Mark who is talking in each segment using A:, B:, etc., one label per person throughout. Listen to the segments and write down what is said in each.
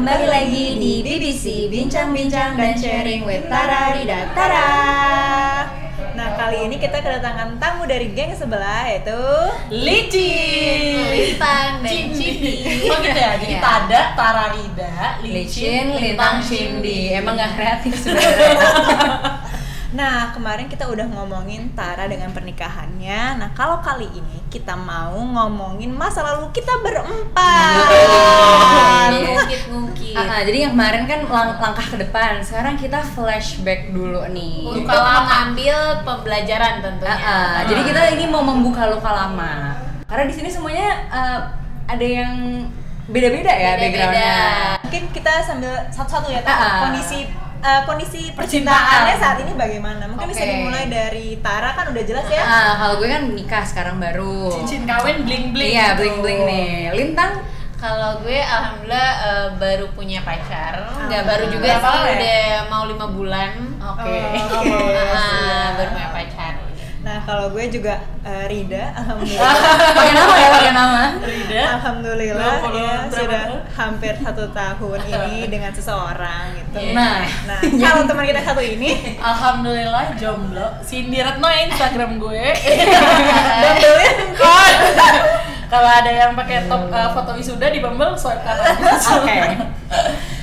A: Kembali lagi di BBC Bincang-bincang dan sharing with Tara Rida. Tara!
B: Nah kali ini kita kedatangan tamu dari geng sebelah yaitu
C: Licin
A: Lintang dan
C: Cindi
A: Cindi
C: Oh gitu ya, jadi
A: Iya.
C: Tada, Tararida,
A: Licin,
C: Licin,
A: Lintang, Cindi Emang gak kreatif sebenarnya
B: Nah kemarin kita udah ngomongin Tara dengan pernikahannya Nah kalau kali ini kita mau ngomongin masa lalu kita berempat
A: Iya.
D: ngungkit-ngungkit
A: Ah, ah, jadi yang kemarin kan lang- langkah ke depan, sekarang kita flashback dulu nih.
D: untuk
A: Untuk
D: mengambil pembelajaran tentunya
A: Ah, ah, Jadi kita ini mau membuka luka lama. Karena di sini semuanya ah, ada yang beda-beda ya
D: Beda-beda.
A: backgroundnya.
B: Mungkin kita sambil satu-satu ya
A: ah.
B: Tara Kondisi eh, kondisi percintaannya saat ini bagaimana? Mungkin bisa
A: Oke.
B: dimulai dari Tara kan udah jelas ya
A: Ah, kalau gue kan nikah sekarang baru.
C: Cincin kawin bling-bling
A: Iya,
C: gitu.
A: bling bling nih. Lintang
D: kalau gue alhamdulillah eh, baru punya pacar nggak
B: Ah.
D: baru juga sih
C: ya?
D: udah mau lima bulan
A: Oke.
B: Oh, oke.
D: Ah, baru punya pacar
B: Nah kalau gue juga eh, Rida Alhamdulillah.
A: Pakai nama ya, pakai nama.
C: Rida
B: Alhamdulillah ya
C: berapa
B: sudah hampir satu tahun ini dengan seseorang gitu.
A: Nah,
B: Nah, kalau teman kita satu ini?
C: Alhamdulillah jomblo. Cindy Retno ya Instagram gue.
B: Bumble-nya
C: Kalau ada yang pakai top uh, foto wisuda di Bumble swipe kanan
A: Oke.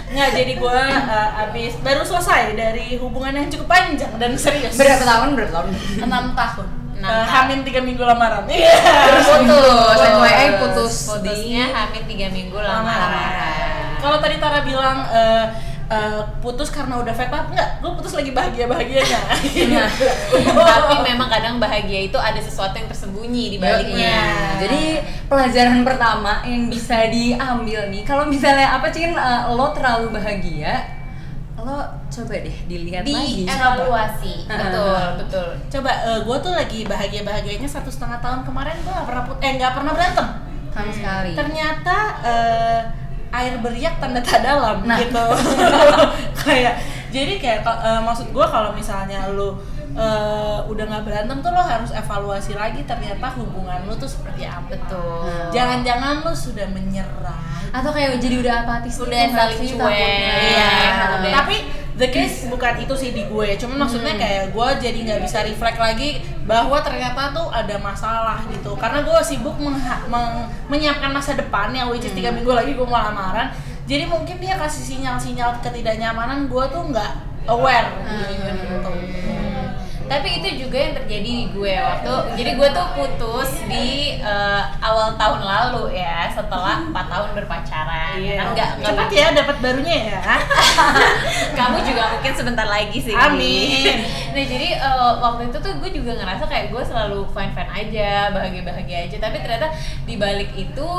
C: Nggak, jadi gue uh, abis baru selesai dari hubungan yang cukup panjang dan serius.
A: Berapa tahun? Berapa tahun?
C: enam tahun. Eh,
D: tahun.
C: hamin tiga minggu lamaran iya.
A: Putus, FYI putus.
D: Putusnya
A: di
D: hamil tiga minggu
C: lamaran
D: lamaran
C: kalau tadi Tara bilang eh, eh, putus karena udah fed up enggak gue putus lagi bahagia bahagianya
D: tapi memang kadang bahagia itu ada sesuatu yang tersembunyi di baliknya
A: Iya. Jadi pelajaran pertama yang bisa diambil nih, kalau misalnya apa Cin, eh, lo terlalu bahagia, lo coba deh dilihat lagi.
D: dievaluasi
A: Coba.
D: betul betul
C: coba gue tuh lagi bahagia bahagianya satu setengah tahun kemarin gue gak pernah put eh nggak pernah berantem
A: sama sekali.
C: ternyata eh, air beriak tanda tak dalam
A: Nah.
C: gitu kayak jadi kayak eh, maksud gue kalau misalnya lu eh, udah nggak berantem tuh lo harus evaluasi lagi ternyata hubungan lu tuh seperti apa
D: betul
C: jangan-jangan lu sudah menyerah
A: Atau kayak jadi udah apatis
D: Udah
A: gitu
D: saling cuek.
A: takutnya?
C: Iya,
D: udah.
C: tapi the case bukan itu sih di gue. Cuman maksudnya kayak gue jadi nggak bisa reflect lagi bahwa ternyata tuh ada masalah gitu. Karena gue sibuk menyiapkan masa depan yang which is tiga minggu lagi gue mau lamaran. Jadi mungkin dia kasih sinyal-sinyal ketidaknyamanan gue tuh nggak aware gitu.
D: Tapi itu juga yang terjadi di gue waktu jadi gue tuh putus di eh, awal tahun lalu ya setelah empat tahun berpacaran. Kan nggak
C: Cepet ya dapat barunya ya.
D: kamu juga mungkin sebentar lagi sih.
C: Amin.
D: nah jadi eh, waktu itu tuh gue juga ngerasa kayak gue selalu fine fine aja bahagia bahagia aja. Tapi ternyata di balik itu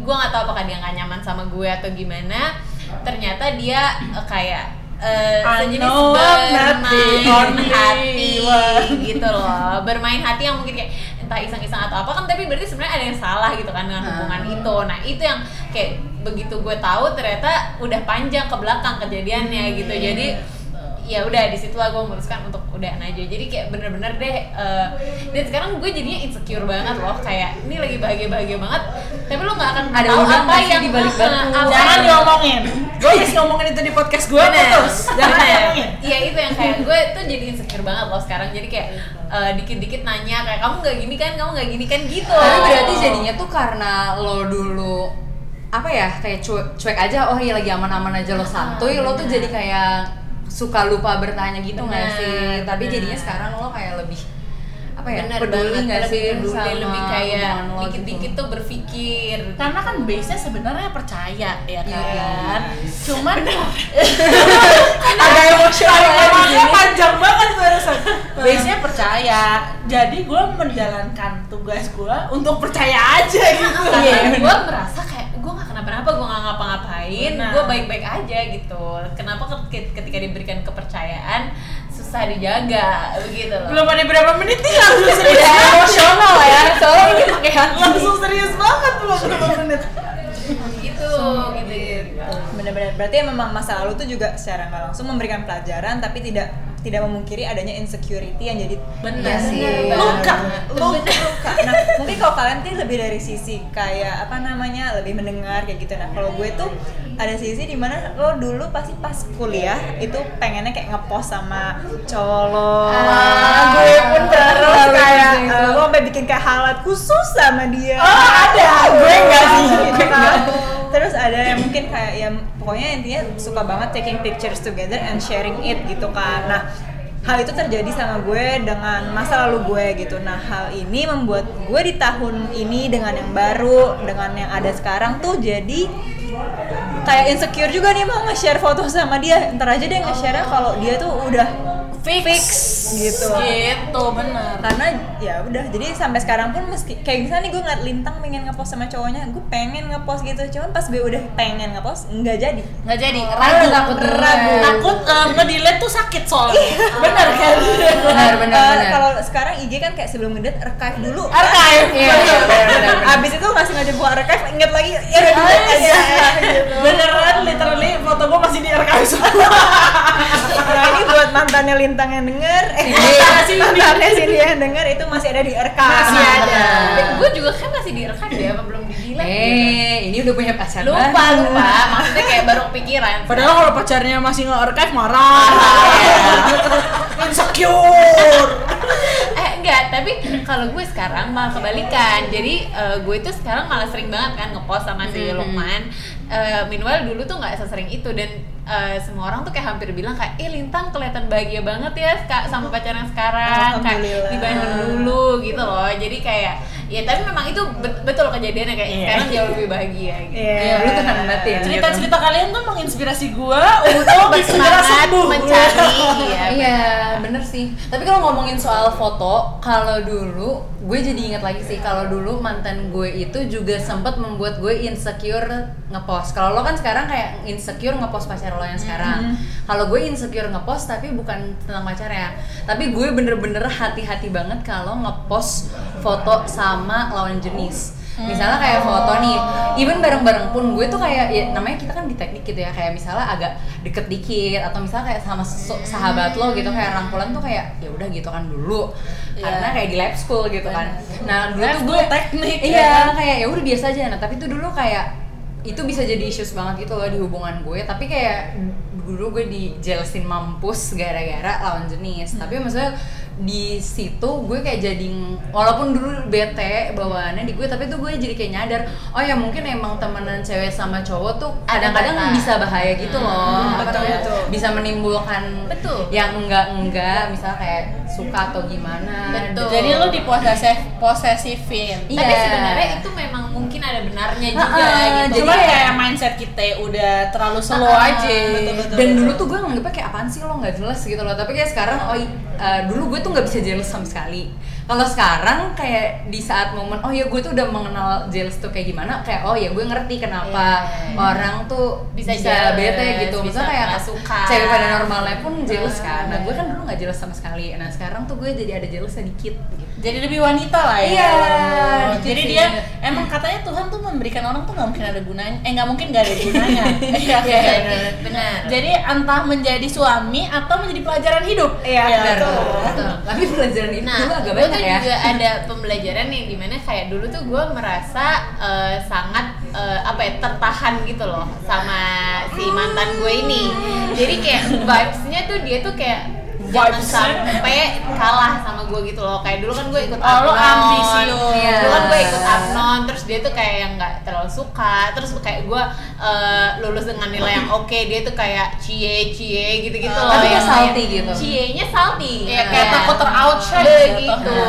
D: gue nggak tahu apakah dia nggak nyaman sama gue atau gimana. Ternyata dia eh, kayak eh,
C: I
D: sejenis
C: know
D: bermain
C: only
D: hati
C: one.
D: gitu loh. Bermain hati yang mungkin kayak entah iseng-iseng atau apa kan tapi berarti sebenarnya ada yang salah gitu kan dengan hubungan itu. Nah itu yang kayak begitu gue tahu ternyata udah panjang ke belakang kejadiannya gitu. jadi ya udah di situlah gue memutuskan untuk udahan aja jadi kayak bener-bener deh eh, dan sekarang gue jadinya insecure banget loh kayak ini lagi bahagia bahagia banget tapi lo nggak akan
A: Ada
D: tahu apa yang
A: di balik
D: eh,
A: batu?
C: Jangan
D: yang-
C: diomongin. Gue habis ngomongin itu di podcast gue putus. Jangan diomongin.
D: Iya itu yang kayak gue tuh jadi insecure banget loh sekarang jadi kayak eh, dikit-dikit nanya kayak kamu nggak gini kan kamu nggak gini kan gitu
A: Tapi berarti jadinya tuh karena lo dulu apa ya kayak cuek, cuek aja oh iya lagi aman-aman aja lo santuy lo tuh jadi kayak suka lupa bertanya gitu nggak sih tapi jadinya sekarang lo kayak lebih apa ya
D: Bener
A: peduli nggak
D: lebih
A: sih
D: peduli,
A: sama
D: lebih kayak
A: lo
D: dikit-dikit
A: gitu.
D: tuh berpikir
C: Karena kan base-nya sebenarnya percaya ya
D: Iya.
C: kan. Cuman
A: agak emosional ya di
C: Emangnya panjang banget barusan. Base-nya percaya. Jadi gue menjalankan tugas gue untuk percaya aja gitu.
D: karena gue merasa kayak gue gak kenapa-napa gue gak ngapa-ngapain gue baik-baik aja gitu. Kenapa ke- ketika diberikan kepercayaan susah dijaga begitu loh.
C: Belum ada berapa menit nih langsung serius.
A: Emosional ya soalnya ini pakai hati.
C: Langsung serius banget belum berapa menit.
D: gitu gitu gitu.
B: Benar-benar berarti memang masa lalu tuh juga secara nggak langsung memberikan pelajaran tapi tidak tidak memungkiri adanya insecurity yang jadi
C: Benar
A: sih.
C: Luka,
B: luka luka nah mungkin kalau kalian tuh lebih dari sisi kayak apa namanya lebih mendengar kayak gitu nah kalau gue tuh ada sisi di mana lo dulu pasti pas kuliah itu pengennya kayak ngepost sama cowok lo
A: Ah,
B: gue pun terus kayak
A: itu.
B: eh, lo sampai bikin kayak halat khusus sama dia
C: Oh, ada. Gue enggak sih.
B: gitu kan. Terus ada yang mungkin kayak yang pokoknya intinya suka banget taking pictures together and sharing it gitu kan. Nah hal itu terjadi sama gue dengan masa lalu gue gitu. Nah hal ini membuat gue di tahun ini dengan yang baru dengan yang ada sekarang tuh jadi kayak insecure juga nih mau nge-share foto sama dia. Ntar aja deh nge-share kalau dia tuh udah
C: Fix,
B: gitu.
C: Gitu, bener.
B: karena ya udah jadi sampai sekarang pun meski kayak misalnya nih gue ngeliat lintang pengen ngepost sama cowoknya gue pengen ngepost gitu cuman pas gue udah pengen ngepost nggak jadi
C: Nggak jadi,
A: Oh,
C: ragu.
A: takut
B: ragu.
C: Takut eh, nge-delete tuh sakit soalnya. bener kan?
A: benar benar
B: Eh,
A: benar
B: kalau sekarang IG kan kayak sebelum ngedit archive dulu
C: Archive.
A: Iya, iya,
B: abis itu masih ngajak buka archive inget lagi ya udah delete aja gitu.
C: Beneran, literally foto gue masih di archive semua.
B: nah ini buat mantannya lintang yang denger. Eh mantannya Cindy yang denger itu masih ada di archive
C: Masih ada.
D: gue juga kan masih direkam ya apa belum di delete
A: eh ini udah punya pacar
D: lupa
A: baru.
D: lupa. Maksudnya kayak baru kepikiran.
C: Padahal kalau pacarnya masih nge-archive marah. Insecure.
D: eh enggak tapi kalau gue sekarang malah kebalikan. Jadi eh, gue itu sekarang malah sering banget kan ngepost sama si
A: Mhm.
D: Lukman Eh, meanwhile dulu tuh nggak sesering itu. Dan eh, semua orang tuh kayak hampir bilang kayak eh Lintang kelihatan bahagia banget ya kak sama pacar yang sekarang kayak dibanding dulu gitu loh jadi kayak ya tapi memang itu bet- betul kejadiannya kayak
C: Iya.
D: sekarang jauh lebih bahagia gitu
B: Iya.
A: Ya, lu tenang batin gitu.
C: Cerita-cerita kalian tuh menginspirasi gue untuk segera
D: bersemangat
C: sembuh.
D: mencari iya
A: Iya, bener sih. Tapi kalau ngomongin soal foto, kalau dulu gue jadi inget lagi sih kalau dulu mantan gue itu juga sempat membuat gue insecure ngepost. Kalau lo kan sekarang kayak insecure ngepost pacar lo yang sekarang. Kalau gue insecure ngepost tapi bukan tentang pacarnya. Tapi gue bener-bener hati-hati banget kalau ngepost foto sama lawan jenis. Misalnya kayak foto nih, even bareng-bareng pun gue tuh kayak ya, namanya kita kan di teknik gitu ya kayak misalnya agak deket dikit atau misalnya kayak sama so- sahabat lo gitu kayak rangkulan tuh kayak ya udah gitu kan dulu karena kayak di lab school gitu kan. Nah dulu tuh gue
C: teknik, ya
A: iya kayak ya udah biasa aja. Nah tapi tuh dulu kayak itu bisa jadi issues banget gitu loh di hubungan gue. Tapi kayak dulu gue di jelesin mampus gara-gara lawan jenis. Tapi maksudnya di situ gue kayak jadi walaupun dulu bete bawaannya di gue tapi tuh gue jadi kayak nyadar oh ya mungkin emang temenan cewek sama cowok tuh
D: Ada
A: kadang-kadang bisa bahaya gitu loh.
B: Hmm, betul, betul.
A: bisa menimbulkan
D: Betul.
A: yang enggak enggak misalnya kayak suka atau gimana
D: Betul.
C: Jadi lu diposesif posesifin.
A: Iya.
D: tapi sebenarnya itu memang mungkin ada benarnya juga
A: Ha-ha,
D: gitu
A: jadi
C: Cuma
A: kayak-
C: kayak mindset kita udah terlalu slow
A: Ah,
C: aja.
B: betul-betul.
A: dan dulu tuh gue nganggepnya kayak apaan sih lo nggak jelas gitu loh tapi kayak sekarang oh uh, dulu gue tuh nggak bisa jealous sama sekali kalau sekarang kayak di saat momen oh ya gue tuh udah mengenal jealous tuh kayak gimana kayak oh ya gue ngerti kenapa
D: Iya.
A: orang tuh
D: Bisa
A: bisa,
D: jealous,
A: bete gitu
D: bisa
A: misalnya kayak
D: suka.
A: cewek pada normalnya pun jealous kan nah gue kan dulu nggak jealous sama sekali nah sekarang tuh gue jadi ada jealous sedikit gitu
C: Jadi lebih wanita lah ya.
A: Iya,
C: Oh,
A: dikit
C: Jadi
A: sih.
C: dia emang katanya Tuhan tuh memberikan orang tuh nggak mungkin ada gunanya. Eh nggak mungkin nggak ada gunanya. Iya.
D: Iya,
C: iya.
D: benar, benar.
C: Jadi entah menjadi suami atau menjadi pelajaran hidup.
B: Iya,
C: Ya,
A: benar
B: betul.
A: betul. tapi pelajaran itu
D: Nah,
A: agak banyak
D: tuh
A: ya
D: juga ada pembelajaran yang di mana kayak dulu tuh gue merasa eh, sangat eh, apa ya tertahan gitu loh sama si mantan gue ini. Jadi kayak vibes-nya tuh dia tuh kayak jangan sampai kalah sama gue gitu loh. Kayak dulu kan gue ikut
C: Oh, lo ambisius.
A: Iya.
D: Dulu kan gue ikut Apnon, terus dia tuh kayak yang nggak terlalu suka. Terus kayak gue eh, lulus dengan nilai yang oke, dia tuh kayak cie cie gitu-gitu
C: Oh,
D: loh.
A: tapi dia
D: yang
A: salty
D: kayak-
A: gitu.
D: Cie-nya salty.
C: Iya, kayak
D: Nah.
C: takut ter-outshine
D: Begitu.
C: jatuhnya.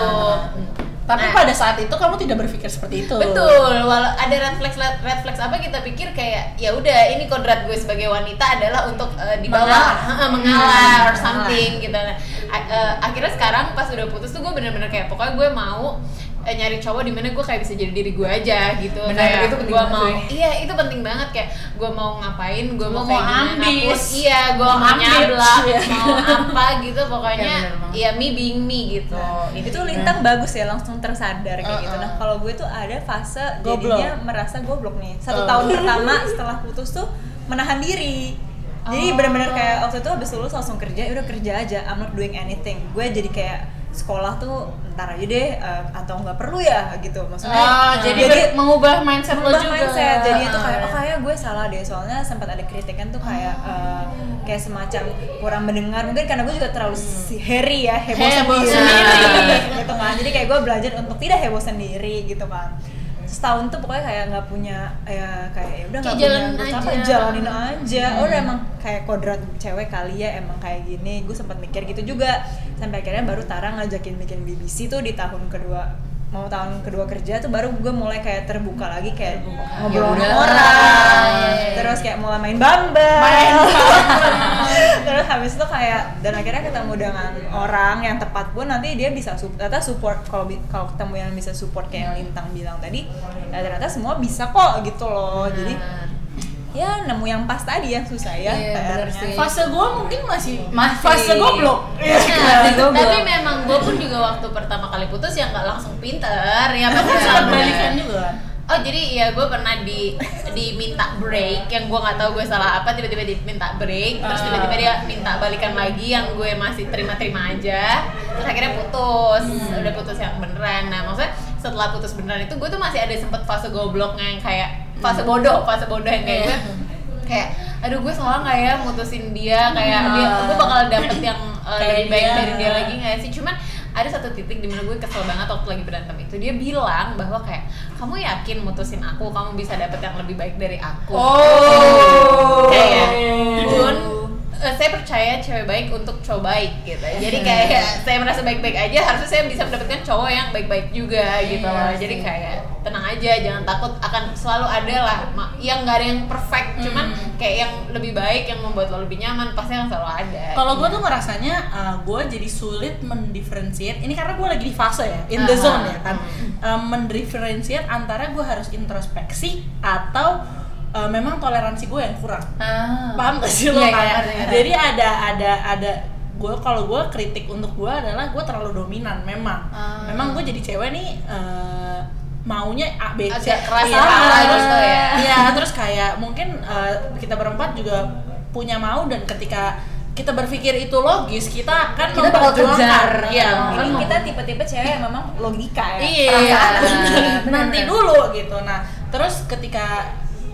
C: Tapi
D: Nah.
C: pada saat itu kamu tidak berpikir seperti itu.
D: Betul, walau ada red flags red flags apa kita pikir kayak ya udah ini kodrat gue sebagai wanita adalah untuk eh, di bawah
C: Mengalah.
D: Mengalah or
A: Mengalah.
D: something gitu. Nah, eh, akhirnya sekarang pas udah putus tuh gue bener-bener kayak pokoknya gue mau eh, nyari cowok di mana gue kayak bisa jadi diri gue aja gitu.
A: Bener,
D: kayak
A: itu
D: gue mau
A: sih.
D: iya itu penting banget kayak gue mau ngapain, gue mau
C: mau ambis.
D: iya gue
C: Mau
D: nyablak,
C: iya.
D: mau apa gitu pokoknya
A: Iya,
D: ya me being me gitu.
B: itu lintang bagus ya langsung tersadar kayak gitu
C: Uh-uh.
B: nah kalau gue tuh ada fase
C: Goblok.
B: jadinya merasa goblok nih satu
C: Uh.
B: tahun pertama setelah putus tuh menahan diri jadi
D: Oh.
B: benar-benar kayak waktu itu habis lulus langsung kerja ya udah kerja aja I'm not doing anything gue jadi kayak sekolah tuh ntar aja deh eh, atau nggak perlu ya gitu. Maksudnya
C: Ah, jadi, ber- mengubah mindset lo
B: Berubah
C: juga.
B: mindset. Jadi itu kayak
C: Ah.
B: oh kayak gue salah deh. Soalnya sempat ada kritikan tuh kayak eh, kayak semacam kurang mendengar. Mungkin karena gue juga terlalu si Harry ya heboh,
C: Heboh
B: sendiri,
C: sendiri.
B: gitu kan. Jadi kayak gue belajar untuk tidak heboh sendiri gitu kan setahun tuh pokoknya kayak nggak punya ya kayak ya udah nggak punya terus apa,
D: aja.
B: jalanin aja. Oh udah emang kayak kodrat cewek kali ya emang kayak gini. Gue sempat mikir gitu juga. Sampai akhirnya baru Tara ngajakin bikin BBC tuh di tahun kedua mau tahun kedua kerja tuh baru gue mulai kayak terbuka lagi kayak ngobrol
A: Ya
B: sama orang.
A: Iya, iya, iya.
B: terus kayak mulai main bumble.
C: Main
B: terus habis itu kayak dan akhirnya ketemu dengan orang yang tepat pun nanti dia bisa ternyata support kalau kalau ketemu yang bisa support kayak yang Lintang bilang tadi ya ternyata semua bisa kok gitu loh. Jadi ya nemu yang pas tadi yang susah ya
A: Iya,
B: PR-nya.
A: sih.
C: Fase gue mungkin masih,
A: Masih.
C: fase goblok.
D: Nah,
A: goblok.
D: tapi memang gue pun juga waktu pertama kali putus ya nggak langsung pinter ya pasti
C: sempat balikan juga.
D: Oh jadi ya gue pernah di diminta break yang gue nggak tahu gue salah apa tiba-tiba diminta break terus tiba-tiba dia minta balikan lagi yang gue masih terima-terima aja terus akhirnya putus udah putus yang beneran nah maksudnya setelah putus beneran itu gue tuh masih ada sempet fase gobloknya yang kayak fase bodoh fase bodoh yang kayak gue. Kayak aduh gue salah nggak ya mutusin dia? Kayak dia gue bakal dapet yang uh, lebih baik
C: dia.
D: dari dia lagi nggak sih? Cuman ada satu titik di mana gue kesel banget waktu lagi berantem itu. Dia bilang bahwa kayak kamu yakin mutusin aku? Kamu bisa dapet yang lebih baik dari aku?
C: Oh.
D: kayak Bun eh, saya percaya cewek baik untuk cowok baik gitu. Jadi kayak saya merasa baik-baik aja harusnya saya bisa mendapatkan cowok yang baik-baik juga gitu loh. jadi kayak tenang aja jangan takut akan selalu ada lah. Yang nggak ada yang perfect cuman kayak yang lebih baik yang membuat lo lebih nyaman pasti akan selalu ada
C: Kalau gue tuh ngerasanya gue jadi sulit mendifferentiate. Ini karena gue lagi di fase ya, in the zone ya kan. Um, mendifferentiate antara gue harus introspeksi atau uh, memang toleransi gue yang kurang.
A: Ah.
C: Paham gak sih lo
A: Iya, iya,
C: kayak?
A: ngerti, ngerti.
C: Jadi ada ada ada gue kalau gue kritik untuk gue adalah gue terlalu dominan memang.
A: Ah.
C: Memang gue jadi cewek nih. uh, maunya A B C
D: Agak keras
C: Iya,
D: kepala
C: terus
D: ya.
C: Iya, terus kayak mungkin uh, kita berempat juga punya mau dan ketika kita berpikir itu logis, kita akan
A: Kita bakal kejar.
C: Iya,
A: Ini
C: akan
B: ini
C: mem-
B: kita tipe-tipe cewek yang memang logika ya
C: Iya, nanti dulu gitu. Nah, terus ketika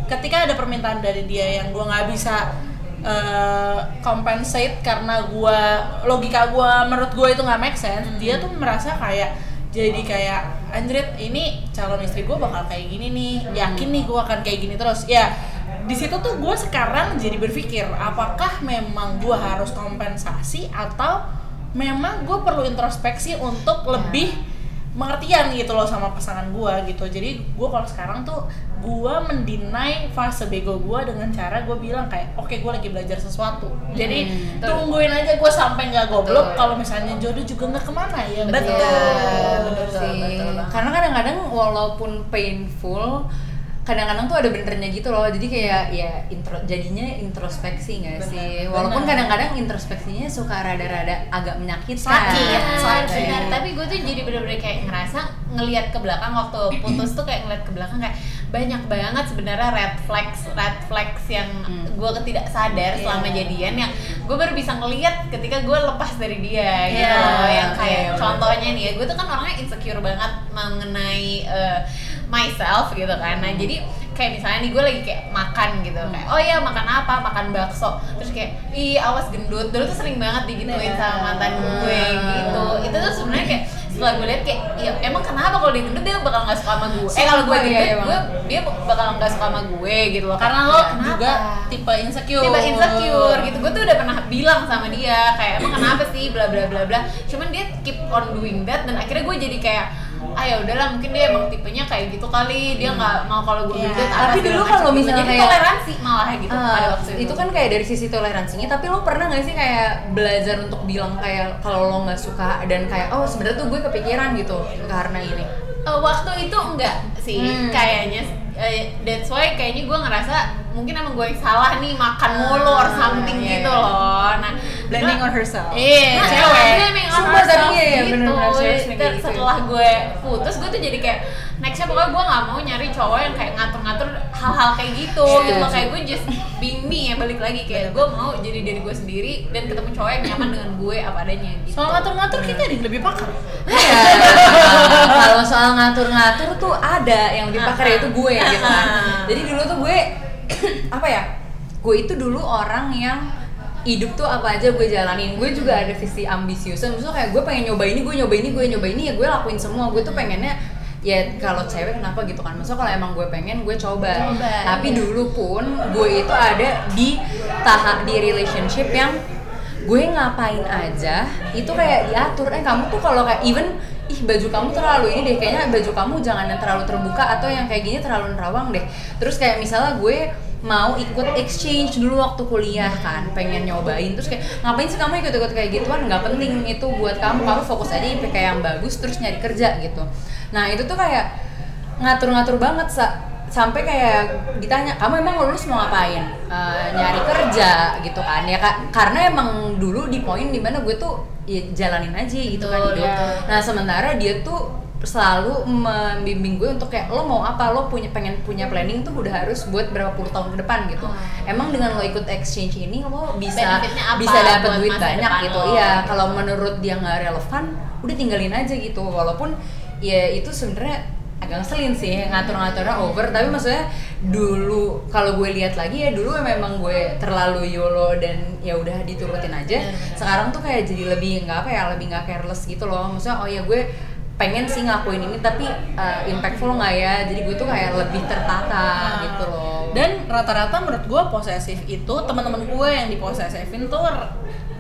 C: ketika ada permintaan dari dia yang gua nggak bisa uh, compensate karena gua logika gua menurut gua itu nggak make sense, dia tuh merasa kayak jadi kayak Andret ini calon istri gue bakal kayak gini nih yakin nih gue akan kayak gini terus. Ya di situ tuh gue sekarang jadi berpikir apakah memang gue harus kompensasi atau memang gue perlu introspeksi untuk lebih pengertian gitu loh sama pasangan gua gitu. Jadi gua kalau sekarang tuh gua mendinai fase bego gua dengan cara gua bilang kayak oke gua lagi belajar sesuatu jadi
A: Hmm,
D: betul.
C: tungguin aja gua sampai nggak goblok
D: Betul.
C: kalau misalnya jodoh juga nggak ke mana ya
B: Betul.
A: Iya, bener
D: betul,
A: sih.
D: betul.
A: Karena kadang-kadang walaupun painful, kadang-kadang tuh ada benernya gitu loh. Jadi kayak ya intro jadinya introspeksi nggak sih? Walaupun kadang-kadang introspeksinya suka rada-rada agak menyakitkan.
C: Sakit, sakit.
D: benar. Tapi gue tuh jadi bener-bener kayak ngerasa ngelihat ke belakang waktu putus tuh kayak ngeliat ke belakang kayak banyak banget sebenarnya red flags, red flags yang
A: Hmm.
D: gue ketidak sadar
C: Iya.
D: selama jadian yang gue baru bisa ngelihat ketika gue lepas dari dia gitu
C: Iya,
D: loh. Yang kayak
A: iya, bener.
D: contohnya nih, gue tuh kan orangnya insecure banget mengenai eh, myself gitu kan. Nah jadi kayak misalnya nih gue lagi kayak makan gitu kayak oh ya makan apa makan bakso terus kayak ih awas gendut dulu tuh sering banget digituin sama mantan gue gitu itu tuh sebenarnya kayak setelah gue lihat kayak ya emang kenapa kalau dia gendut dia bakal nggak suka sama gue eh kalau gue
A: iya,
D: gendut
A: iya,
D: gue dia bakal nggak suka sama gue gitu loh.
C: Karena lo
D: kenapa?
C: juga tipe insecure.
D: Tiba insecure gitu. Gue tuh udah pernah bilang sama dia kayak emang kenapa sih? bla bla bla bla. Cuman dia keep on doing that dan akhirnya gue jadi kayak ah ya udahlah mungkin dia emang tipenya kayak gitu kali. Dia nggak mau kalau gue
C: Iya.
D: apa
A: Tapi dulu kalau misalnya
D: jadi
A: kayak-
D: toleransi malah gitu
A: Ah,
D: pada waktu itu
A: itu. kan kayak dari sisi toleransinya. Tapi lo pernah nggak sih kayak belajar untuk bilang kayak kalau lo nggak suka dan kayak oh sebenarnya tuh gue kepikiran gitu karena ini.
D: Eh, waktu itu enggak sih
A: Hmm.
D: kayaknya. Eh, that's why kayaknya gue ngerasa mungkin emang gue yang salah nih makan mulu or something
A: iya,
D: gitu
A: iya.
D: loh nah
B: Blaming
D: cuma-
B: on herself.
D: Iya,
A: Nah,
D: cewek. Blaming on
A: Sumpah,
D: herself
A: iya, iya,
D: gitu.
A: bener-bener gitu.
D: setelah gue putus, gue tuh jadi kayak nextnya pokoknya gue nggak mau nyari cowok yang kayak ngatur-ngatur hal-hal kayak gitu
A: Iya,
D: gitu loh kayak gue just being me ya balik lagi kayak gue mau jadi diri gue sendiri dan ketemu cowok yang nyaman dengan gue apa adanya gitu
C: Soal ngatur-ngatur kita ada yang lebih pakar.
A: Iya. Kalau soal ngatur-ngatur tuh ada yang dipakai yaitu gue gitu kan. Jadi dulu tuh gue apa ya? Gue itu dulu orang yang hidup tuh apa aja gue jalanin. Gue juga ada visi ambisius. Maksudnya kayak gue pengen nyoba ini, gue nyoba ini, gue nyoba ini ya gue lakuin semua. Gue tuh pengennya ya kalau cewek kenapa gitu kan maksudnya kalau emang gue pengen gue coba,
D: Coba,
A: tapi
D: iya.
A: dulu pun gue itu ada di tahap di relationship yang gue ngapain aja itu kayak diatur eh kamu tuh kalau kayak even ih baju kamu terlalu ini deh kayaknya baju kamu jangan yang terlalu terbuka atau yang kayak gini terlalu nerawang deh. Terus kayak misalnya gue mau ikut exchange dulu waktu kuliah kan pengen nyobain terus kayak ngapain sih kamu ikut-ikut kayak gituan? Nggak penting itu buat kamu kamu fokus aja IPK yang bagus terus nyari kerja gitu. Nah itu tuh kayak ngatur-ngatur banget sa. Sampai kayak ditanya kamu emang lulus mau ngapain? Eh, nyari kerja gitu kan. Ya Kak, karena emang dulu di poin di mana gue tuh ya jalanin aja gitu kan
D: Betul,
A: hidup
D: ya.
A: nah sementara dia tuh selalu membimbing gue untuk kayak lo mau apa lo punya pengen punya planning tuh udah harus buat berapa puluh tahun ke depan gitu
D: Hmm.
A: emang dengan lo ikut exchange ini lo bisa bisa dapat duit banyak gitu
D: lo?
A: iya kalau menurut dia nggak relevan udah tinggalin aja gitu walaupun ya itu sebenarnya agak ngeselin sih ngatur-ngaturnya over. Tapi maksudnya dulu kalau gue lihat lagi ya dulu memang gue terlalu yolo dan ya udah diturutin aja.
D: Benar-benar.
A: sekarang tuh kayak jadi lebih nggak apa ya lebih nggak careless gitu loh. Maksudnya oh ya gue pengen sih ngakuin ini tapi uh, impactful nggak ya? Jadi gue tuh kayak lebih tertata gitu loh.
C: Dan rata-rata menurut gue posesif itu teman-teman gue yang diposesifin tuh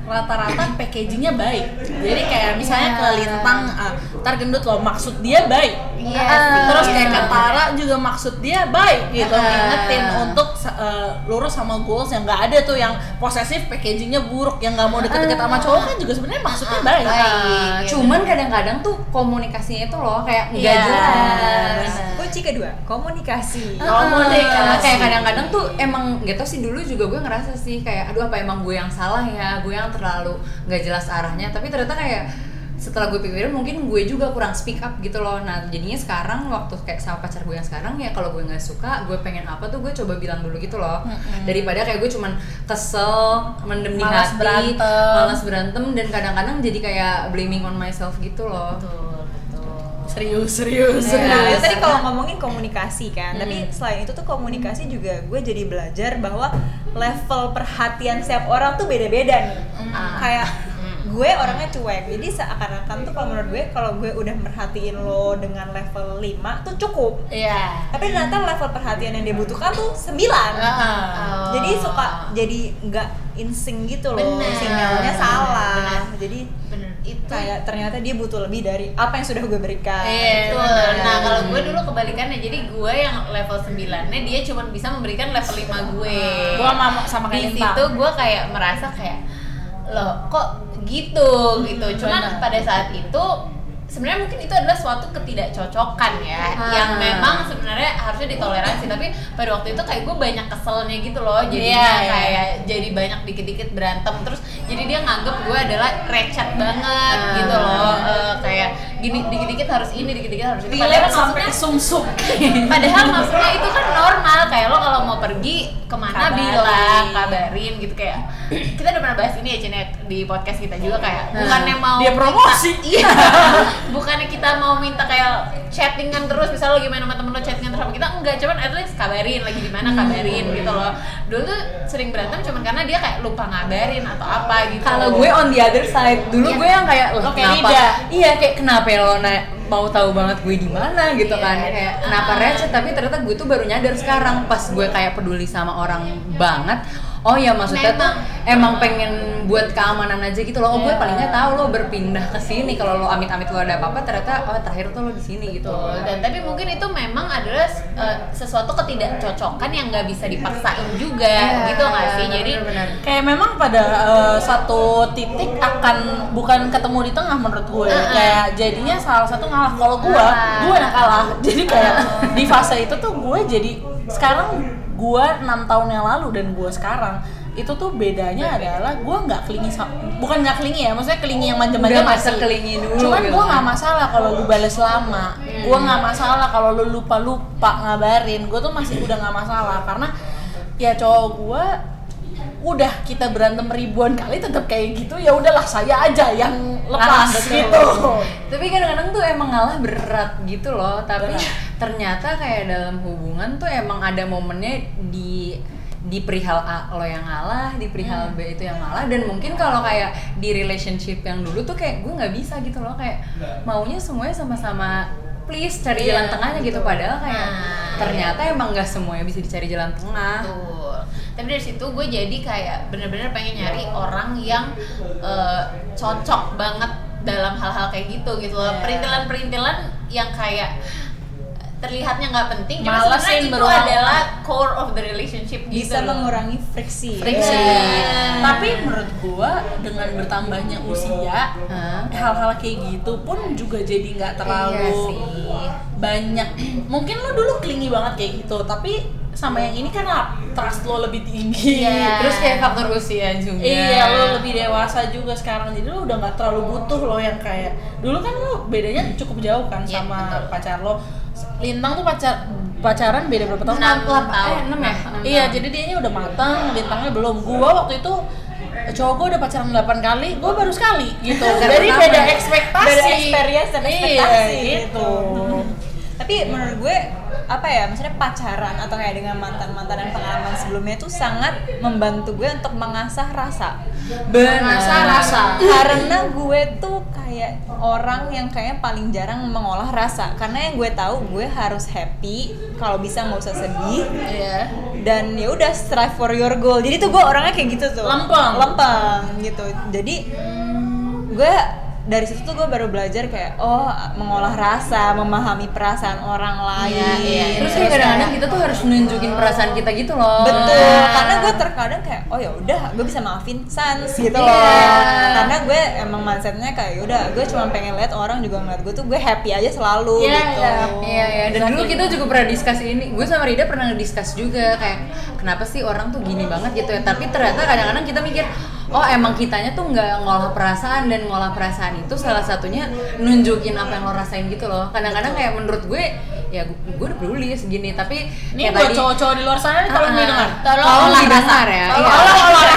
C: rata-rata packagingnya baik. Jadi kayak misalnya ke Lintang, ah, ntar gendut loh, maksud dia baik.
D: Iya
A: Ah,
D: sih.
C: Terus
A: iya.
C: kayak ke Tara juga maksud dia baik gitu,
A: Ah.
C: ngingetin untuk uh, lurus sama goals yang nggak ada tuh yang posesif packagingnya buruk, yang nggak mau deket-deket sama cowok kan juga sebenarnya maksudnya baik.
A: Ah,
D: Baik, gitu.
A: cuman kadang-kadang tuh komunikasinya itu loh kayak nggak
D: Iya,
A: jelas.
B: Kunci kedua, komunikasi.
C: Komunikasi.
A: Ah, kayak kadang-kadang tuh emang gak tau sih dulu juga gue ngerasa sih kayak aduh apa emang gue yang salah ya gue yang terlalu nggak jelas arahnya tapi ternyata kayak setelah gue pikirin mungkin gue juga kurang speak up gitu loh nah jadinya sekarang waktu kayak sama pacar gue yang sekarang ya kalau gue nggak suka gue pengen apa tuh gue coba bilang dulu gitu loh daripada kayak gue cuman kesel mendem di
C: Malas
A: hati
C: berantem.
A: malas berantem dan kadang-kadang jadi kayak blaming on myself gitu loh
D: betul betul
C: Serius, serius.
B: Nah,
C: serius.
B: itu tadi kalau ngomongin komunikasi kan,
A: Hmm.
B: tapi selain itu tuh komunikasi juga gue jadi belajar bahwa level perhatian setiap orang tuh beda-beda nih.
A: Ah.
B: Kayak gue orangnya cuek, jadi seakan-akan tuh kalau menurut gue kalau gue udah merhatiin lo dengan level 5 tuh cukup.
C: Iya.
B: Tapi ternyata level perhatian yang dia butuhkan tuh 9
C: Ah.
B: Jadi suka jadi nggak insing gitu loh,
D: Bener.
B: sinyalnya salah.
D: Bener.
B: Jadi
D: bener itu
B: kayak ternyata dia butuh lebih dari apa yang sudah gue berikan.
C: Iya,
D: Betul.
C: benar.
D: Nah, kalau gue dulu kebalikannya. Jadi gue yang level 9-nya dia cuma bisa memberikan level 5 gue.
C: Gua sama sama
D: di
C: kayak
D: situ gue kayak merasa kayak loh kok gitu gitu. Cuman
C: benar.
D: pada saat itu sebenarnya mungkin itu adalah suatu ketidakcocokan ya
A: Ah.
D: yang memang sebenarnya harusnya ditoleransi tapi pada waktu itu kayak gue banyak keselnya gitu loh jadinya
C: Iya, iya.
D: kayak jadi banyak dikit-dikit berantem terus jadi dia nganggep gue adalah recet banget
A: Ah.
D: gitu loh Eh, kayak gini dikit-dikit harus ini dikit-dikit harus ini
C: Relate
D: Padahal
C: sampai sumsum.
D: Padahal maksudnya itu kan normal kayak lo kalau mau pergi ke mana
B: Kabarin.
D: bilang kabarin gitu kayak kita udah pernah bahas ini ya Cine di podcast kita juga kayak
A: Nah,
D: bukannya mau
C: dia promosi.
D: minta- iya bukannya kita mau minta kayak chattingan terus misalnya lo gimana sama temen lo chattingan terus sama kita enggak cuman at least kabarin lagi di mana kabarin gitu loh dulu tuh sering berantem cuman karena dia kayak lupa ngabarin atau apa gitu
A: Kalau gue on the other side, dulu
D: Iya.
A: gue yang kayak "Lah,
C: Lo kayak
A: kenapa?
C: Rida.
A: Iya kayak kenapa ya lo na- mau tahu banget gue di mana gitu
D: Iya.
A: kan? Kayak kenapa
D: Ah.
A: receh? Tapi ternyata gue tuh baru nyadar sekarang pas gue kayak peduli sama orang banget. Oh ya maksudnya tuh emang pengen buat keamanan aja gitu loh. Oh gue
C: Iya.
A: paling nggak tahu lo berpindah ke sini kalau lo amit-amit lo ada apa-apa ternyata oh terakhir tuh lo di sini gitu.
D: Dan tapi mungkin itu memang adalah uh, sesuatu ketidakcocokan yang nggak bisa dipaksain juga,
A: Iya,
D: gitu nggak sih? Jadi
A: bener-bener.
C: kayak memang pada eh, satu titik akan bukan ketemu di tengah menurut gue
D: Uh-uh.
C: kayak jadinya salah satu ngalah kalau gue gue yang kalah jadi kayak di fase itu tuh gue jadi sekarang gua enam tahun yang lalu dan gua sekarang itu tuh bedanya adalah gua nggak kelingi bukan nggak kelingi ya maksudnya kelingi yang manja-manja masih.
A: sekelingi dulu
C: cuman
A: gitu
C: gua
A: kan.
C: nggak masalah kalau lu balas lama. Gua nggak masalah kalau lu lupa lupa ngabarin. Gua tuh masih udah nggak masalah karena ya cowok gua udah kita berantem ribuan kali tetap kayak gitu ya udahlah saya aja yang lepas
A: betul.
C: gitu.
A: Tapi kadang-kadang tuh emang ngalah berat gitu loh tapi
C: Berat.
A: ternyata kayak dalam hubungan tuh emang ada momennya di di perihal A lo yang ngalah, di perihal B itu yang ngalah dan mungkin kalau kayak di relationship yang dulu tuh kayak gue nggak bisa gitu loh kayak maunya semuanya sama-sama please cari
C: Iya,
A: jalan tengahnya gitu. padahal kayak
D: Nah,
A: ternyata emang nggak semuanya bisa dicari jalan tengah
D: Betul. Tapi dari situ gue jadi kayak bener-bener pengen nyari orang yang eh, cocok banget dalam hal-hal kayak gitu gitu loh.
B: Iya.
D: Perintilan-perintilan yang kayak terlihatnya nggak penting, cuma sebenarnya itu
C: berulang.
D: adalah core of the relationship
B: bisa
D: gitu loh.
B: mengurangi friksi
A: Friksi.
C: Iya. Tapi menurut gua dengan bertambahnya usia, hal-hal kayak gitu pun juga jadi nggak terlalu
A: Iya sih.
C: banyak. Mungkin lo dulu klingi banget kayak gitu, tapi sama yang ini kan trust lo lebih tinggi.
D: Iya.
A: terus kayak faktor usia juga
C: Iya, lo lebih dewasa juga sekarang jadi lo udah nggak terlalu butuh lo yang kayak dulu kan lo bedanya cukup jauh kan
D: Iya,
C: sama
D: betul.
C: pacar lo. Lintang tuh pacar pacaran beda berapa tahun?
D: Enam
A: Delapan-
D: tahun.
A: eh, enam ya? Enam
C: Iya,
A: tahun.
C: jadi dianya udah matang, Lintangnya belum. Gua waktu itu cowok gue udah pacaran 8 kali, gue baru sekali gitu. Jadi beda ekspektasi.
B: beda experience dan
C: Iya,
B: ekspektasi
C: gitu.
B: tapi menurut gue apa ya maksudnya pacaran atau kayak dengan mantan mantan dan pengalaman sebelumnya itu sangat membantu gue untuk mengasah rasa.
C: Mengasah rasa.
B: karena gue tuh kayak orang yang kayaknya paling jarang mengolah rasa. Karena yang gue tahu gue harus happy kalau bisa nggak usah sedih.
C: Iya.
B: dan ya udah strive for your goal. Jadi tuh gue orangnya kayak gitu tuh.
C: Lempeng.
B: lempeng gitu. Jadi gue dari situ tuh gue baru belajar kayak oh mengolah rasa memahami perasaan orang lain
D: Iya, iya.
A: Terus kayak kadang-kadang kita tuh harus nunjukin perasaan kita gitu loh.
B: betul
A: Nah.
B: karena gue terkadang kayak oh ya udah gue bisa maafin sans gitu
A: Iya.
B: loh karena gue emang mindsetnya kayak udah gue cuma pengen lihat orang juga ngeliat gue tuh gue happy aja selalu
C: Iya,
B: gitu
C: iya.
A: Iya ya, dan dulu kita juga pernah diskus ini. Gue sama Rida pernah ngediskus juga kayak kenapa sih orang tuh gini banget gitu ya. Tapi ternyata kadang-kadang kita mikir, oh emang kitanya tuh nggak ngolah perasaan dan ngolah perasaan itu salah satunya nunjukin apa yang lo rasain gitu loh. Kadang-kadang kayak menurut gue ya gue, udah peduli segini tapi
C: Ini buat cowok-cowok di luar sana tolong
A: Ah,
C: didengar.
D: Tolong
A: didengar ya. Iya.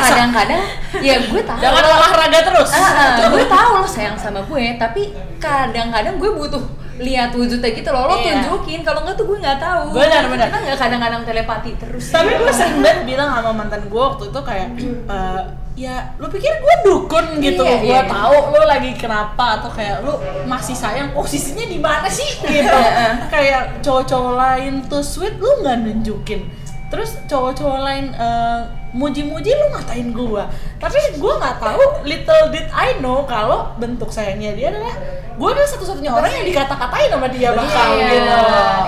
A: Kadang-kadang ya gue tahu.
C: Jangan olahraga terus.
A: Ah, ah, gue tahu lo sayang sama gue, tapi kadang-kadang gue butuh lihat wujudnya gitu loh. Lo
D: Iya.
A: tunjukin, kalau nggak tuh gue nggak tahu.
C: Benar, benar.
A: Kita nggak kadang-kadang telepati terus.
C: Tapi gue sering banget bilang sama mantan gue waktu itu kayak eh, ya lu pikir gue dukun gitu
A: Iya,
C: gue
A: iya.
C: tahu lu lagi kenapa atau kayak lu masih sayang posisinya di mana sih gitu
A: Iya.
C: kayak cowok-cowok lain tuh sweet lu nggak nunjukin terus cowok-cowok lain eh, muji-muji lu ngatain gue tapi gue nggak tahu little did I know kalau bentuk sayangnya dia adalah gue adalah satu-satunya orang yang dikata-katain sama dia bakal
A: Iya.
C: gitu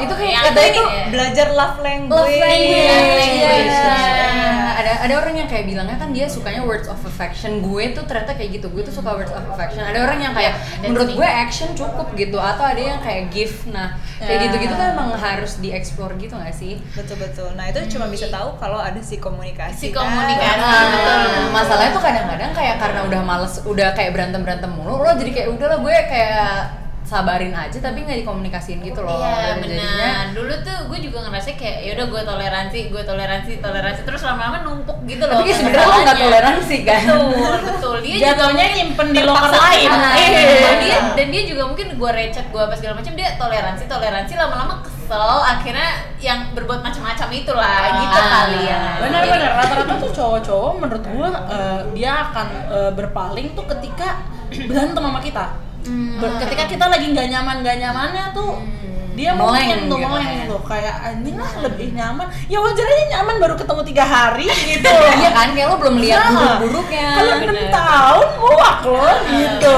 A: Itu kayak kata
D: ini
A: itu
D: ya.
B: belajar love language,
A: love language.
D: Love language.
A: Ada orang yang kayak bilangnya kan dia sukanya words of affection. Gue tuh ternyata kayak gitu. Gue tuh suka words of affection. Ada orang yang kayak
D: that's
A: menurut
D: me.
A: gue action cukup gitu atau ada yang kayak gift. Nah, kayak
C: Ya.
A: gitu-gitu kan emang harus dieksplor gitu gak sih?
B: betul betul nah itu cuma bisa tahu kalau ada si komunikasi
D: Si
B: kan.
D: komunikasi.
A: Ah,
D: betul.
A: masalahnya tuh kadang-kadang kayak karena udah males udah kayak berantem berantem mulu lo jadi kayak udahlah gue kayak sabarin aja tapi nggak dikomunikasiin gitu loh.
D: Iya benar. Dulu tuh gue juga ngerasa kayak ya udah gue toleransi, gue toleransi, toleransi. Terus lama-lama numpuk gitu loh.
A: tapi sebenarnya lo nggak toleransi kan?
D: Betul, betul. Dia juga
C: jatuhnya nyimpen di loker lain.
D: Ah,
C: Iya.
D: dan dia dan dia juga mungkin gue recet gue apa segala macam dia toleransi toleransi lama-lama kesel. Akhirnya yang berbuat macam-macam itulah gitu
A: Ah,
D: kali ya.
C: Benar-benar rata-rata tuh cowok-cowok menurut gua eh, dia akan eh, berpaling tuh ketika berantem sama kita Ber- ketika kita lagi nggak nyaman nggak nyamannya tuh dia mau
A: Moleng
C: tuh
A: gitu
C: moleng
A: kan.
C: tuh kayak anjing lah lebih nyaman. Ya wajar aja nyaman baru ketemu tiga hari gitu.
A: Iya kan kayak lo belum lihat
C: Nah,
A: buruk-buruknya.
C: Kalau enam tahun muak loh gitu.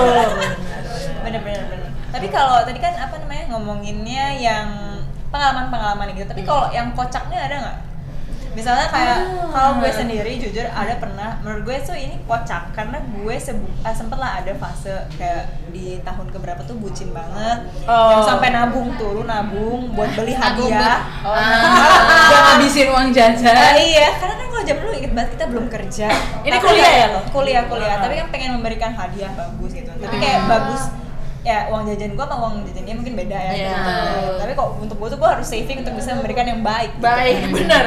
B: Bener bener bener. Tapi kalau tadi kan apa namanya ngomonginnya yang pengalaman pengalaman gitu. Tapi kalau yang kocaknya ada nggak misalnya kayak kalau gue sendiri jujur ada pernah menurut gue tuh ini kocak karena gue sebu eh, sempet lah ada fase kayak di tahun keberapa tuh bucin banget
C: Oh.
B: yang sampai nabung tuh lu nabung buat beli hadiah
A: tuh. Ah, Gak ngabisin uang
B: Ah,
A: jajan.
B: iya, karena kan kalau zaman dulu inget banget kita belum kerja.
C: Ini
B: Tapi
C: kuliah ya lo?
B: Kuliah, kuliah.
C: Ah.
B: Tapi kan pengen memberikan hadiah bagus gitu. Tapi kayak bagus ya uang jajan gua sama uang jajan dia mungkin beda ya.
C: Iya.
B: gitu. Tapi kok untuk gua tuh gua harus saving untuk bisa memberikan yang baik. gitu.
C: Baik, bener.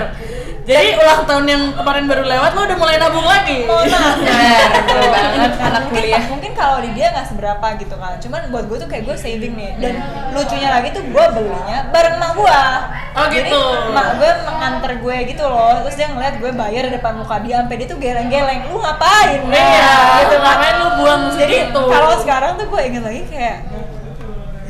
C: Jadi ulang tahun yang kemarin baru lewat lo udah mulai nabung lagi.
B: Maaf.
A: Bener, betul banget. Anak
B: mungkin,
A: kuliah.
B: mungkin kalau di dia nggak seberapa gitu kan. Cuman buat gue tuh kayak gue saving nih. Dan lucunya lagi tuh gue belinya bareng emak gue.
C: Oh,
B: Jadi
C: gitu.
B: emak gue mengantar gue gitu loh. Terus dia ngeliat gue bayar di depan muka dia sampai dia tuh geleng-geleng. Lu ngapain?
C: Iya,
B: gitu
C: ngapain lu buang
B: Jadi kalau sekarang tuh gue inget lagi kayak ya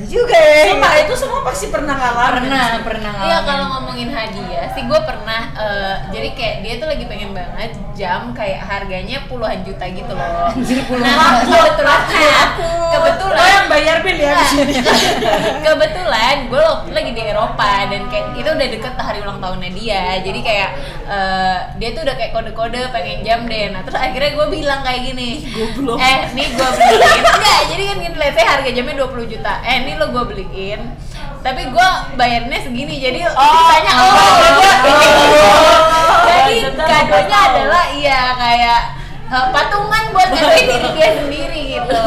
B: juga ya.
C: Sumpah itu semua pasti pernah ngalamin.
A: Pernah, pernah
D: Iya
A: ngalamin.
D: kalau ngomongin hadiah sih gue pernah eh, jadi kayak dia tuh lagi pengen banget jam kayak harganya puluhan juta gitu loh.
A: Anjir, puluhan
D: Nah,
A: juta.
D: kebetulan kebetulan
C: Lo yang bayar bil ya di sini.
D: kebetulan gue waktu itu lagi di Eropa dan kayak itu udah deket hari ulang tahunnya dia jadi kayak eh, dia tuh udah kayak kode-kode pengen jam deh nah terus akhirnya gue bilang kayak gini
C: Goblok.
D: eh nih gue beliin enggak jadi kan gini let's say harga jamnya 20 juta eh ini lo gue beliin tapi gue bayarnya segini jadi sisanya oh, jadi kadonya adalah iya kayak eh, patungan buat ngaduin diri dia sendiri gitu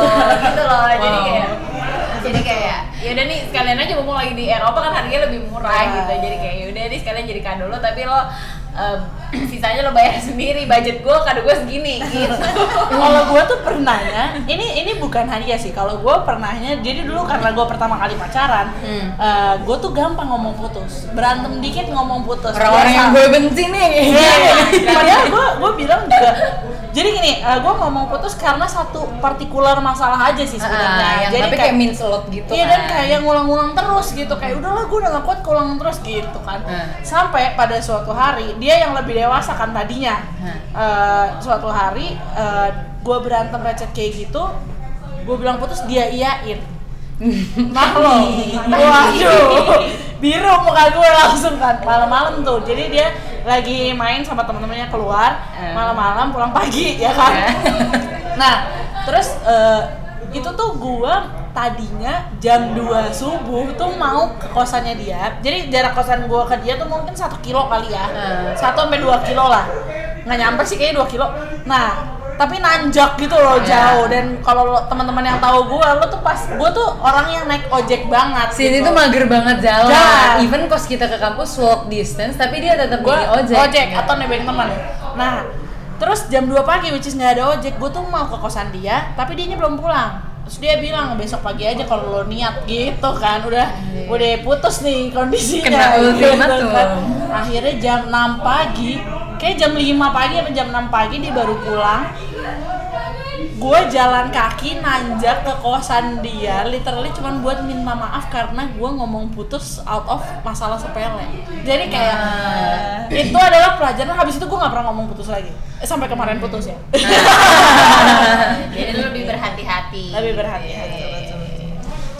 D: gitu loh. Jadi kayak jadi kayak ya udah nih sekalian aja mumpung lagi di Eropa kan harganya lebih murah gitu. Jadi kayak ya udah nih sekalian jadi kado lo tapi lo sisanya lo bayar sendiri budget gue kado gue segini gitu.
C: Kalau gue tuh pernahnya ini ini bukan hadiah sih. Kalau gue pernahnya jadi dulu karena gue pertama kali pacaran
A: Hmm.
C: gue tuh gampang ngomong putus. Berantem dikit ngomong putus.
A: Orang-orang yang gue benci nih.
C: Iya, padahal gue gue bilang juga jadi gini gue ngomong putus karena satu partikular masalah aja sih sebenarnya.
A: Yang
C: jadi
A: tapi kayak means a lot gitu
C: Iya
A: kan.
C: dan kayak ngulang-ngulang terus gitu. Kayak udahlah gue udah gak kuat ngulang terus gitu kan.
A: Hmm.
C: sampai pada suatu hari dia yang lebih dewasa kan tadinya. Eh, suatu hari gue berantem recet kayak gitu gue bilang putus dia iyain. Nah lo waduh. Biru muka gue langsung kan. Malam-malam tuh. Jadi dia lagi main sama teman-temannya keluar
A: Hmm.
C: malam-malam pulang pagi ya kan? Nah terus eh, itu tuh gua tadinya jam 2 subuh tuh mau ke kosannya dia jadi jarak kosan gua ke dia tuh mungkin satu kilo kali ya
A: Hmm.
C: satu sampai dua kilo lah nggak nyampe sih kayaknya 2 kilo nah tapi nanjak gitu loh
A: Ya.
C: jauh dan kalau teman-teman yang tahu gua lo tuh pas gua tuh orang yang naik ojek banget
A: Sini
C: gitu.
A: tuh mager banget jalan.
C: Jalan.
A: Even kos kita ke kampus walk distance, tapi dia tetap
C: gue
A: ojek.
C: ojek atau nebeng teman nah terus jam 2 pagi which is nggak ada ojek gue tuh mau ke kosan dia tapi dia belum pulang terus dia bilang besok pagi aja kalau lo niat gitu kan. Udah udah putus nih kondisinya.
A: Kena ultimatum.
C: kan. akhirnya jam 6 pagi kayak jam 5 pagi atau jam 6 pagi dia baru pulang. Gue jalan kaki nanjak ke kosan dia literally cuman buat minta maaf karena gue ngomong putus out of masalah sepele. Jadi kayak
A: Nah.
C: itu adalah pelajaran. Habis itu gue nggak pernah ngomong putus lagi. Eh, sampai kemarin putus ya.
D: Jadi lo lebih berhati-hati
C: lebih berhati-hati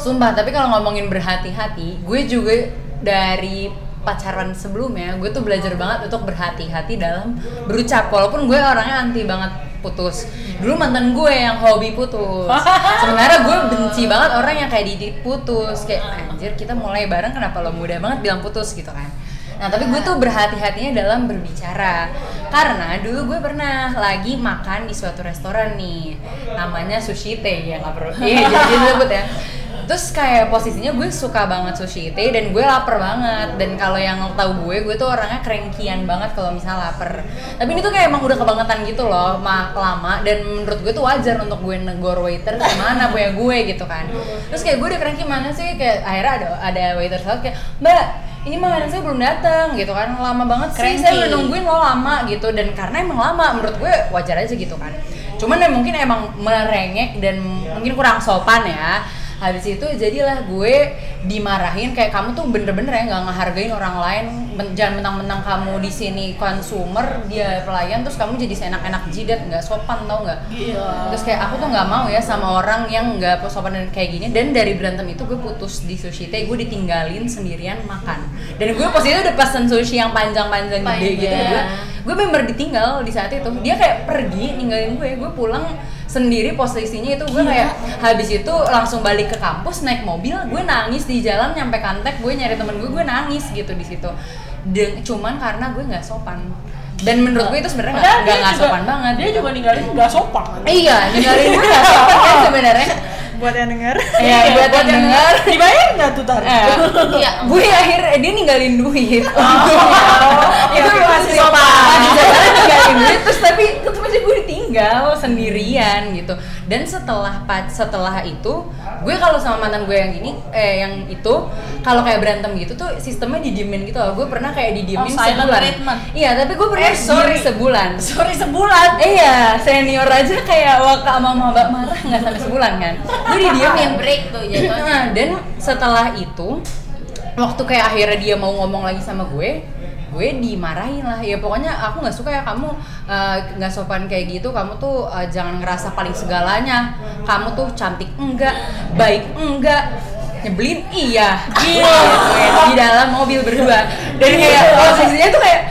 A: Sumpah, tapi kalau ngomongin berhati-hati, gue juga dari pacaran sebelumnya, gue tuh belajar banget untuk berhati-hati dalam berucap. Walaupun gue orangnya anti banget putus. Dulu mantan gue yang hobi putus. Sebenarnya gue benci banget orang yang kayak Didi putus. Kayak anjir kita mulai bareng kenapa lo mudah banget bilang putus gitu kan. Nah tapi gue tuh berhati-hatinya dalam berbicara. Karena dulu gue pernah lagi makan di suatu restoran nih. Namanya Sushi Tei ya nggak perlu. Iya jadi disebut ya. Terus kayak posisinya gue suka banget sushi teh dan gue lapar banget. Dan kalau yang tahu gue gue tuh orangnya kerengkian banget kalau misalnya lapar. Tapi ini tuh kayak emang udah kebangetan gitu loh, mak lama. Dan menurut gue tuh wajar untuk gue negor waiter ke mana punya gue gitu kan. Terus kayak gue udah kerengki mana sih. Kayak akhirnya ada ada waiter saat kayak mbak ini makanan saya belum datang gitu kan. Lama banget sih saya
C: Cranky.
A: udah nungguin lo lama gitu. Dan karena emang lama menurut gue wajar aja gitu kan. Cuman ya mungkin emang merengek dan mungkin kurang sopan ya habis itu jadilah gue dimarahin kayak kamu tuh bener-bener ya nggak ngehargain orang lain. Men- jangan mentang-mentang kamu di sini consumer dia pelayan terus kamu jadi seenak-enak jidat nggak sopan tau nggak?
C: Gila.
A: terus kayak aku tuh nggak mau ya sama orang yang nggak sopan dan kayak gini. Dan dari berantem itu gue putus di sushi teh gue ditinggalin sendirian makan. Dan gue posisinya udah pesen sushi yang panjang-panjang gede gitu. Gue gue member ditinggal di saat itu. Dia kayak pergi ninggalin gue. Gue pulang sendiri posisinya itu gue kayak habis itu langsung balik ke kampus naik mobil gue nangis di jalan nyampe kantek gue nyari temen gue gue nangis gitu di situ. Dan, cuman karena gue nggak sopan. Dan menurut gue itu sebenarnya nggak nggak
C: dia
A: nggak
C: juga-
A: sopan banget
C: Dia
A: gitu.
C: juga ninggalin nggak sopan.
A: iya ninggalin gue nggak sopan kan sebenarnya.
B: Buat yang denger.
A: Ya buat yang denger.
C: Dibayar nggak tuh tar?
A: Eh,
D: Iya.
A: gue akhirnya dia ninggalin duit.
B: Oh,
A: itu masih sopan. ninggalin duit terus tapi aja gue ditinggal sendirian gitu dan setelah setelah itu gue kalau sama mantan gue yang ini eh yang itu kalau kayak berantem gitu tuh sistemnya didiemin gitu loh gue pernah kayak didiemin
C: Oh,
A: sebulan
C: treatment.
A: iya tapi gue pernah
C: Eh, sorry.
A: sebulan
C: Sorry sebulan.
A: Eh, iya, senior aja kayak waka sama mbak marah nggak sampai sebulan kan. Gue didiemin
D: Yang break tuh jatuhnya.
A: Nah, dan setelah itu waktu kayak akhirnya dia mau ngomong lagi sama gue gue dimarahin lah. Ya pokoknya aku nggak suka ya kamu eh, nggak sopan kayak gitu. Kamu tuh eh, jangan ngerasa paling segalanya. Kamu tuh cantik enggak baik enggak nyebelin iya.
C: Gila.
A: di dalam mobil berdua. Dan kayak posisinya tuh kayak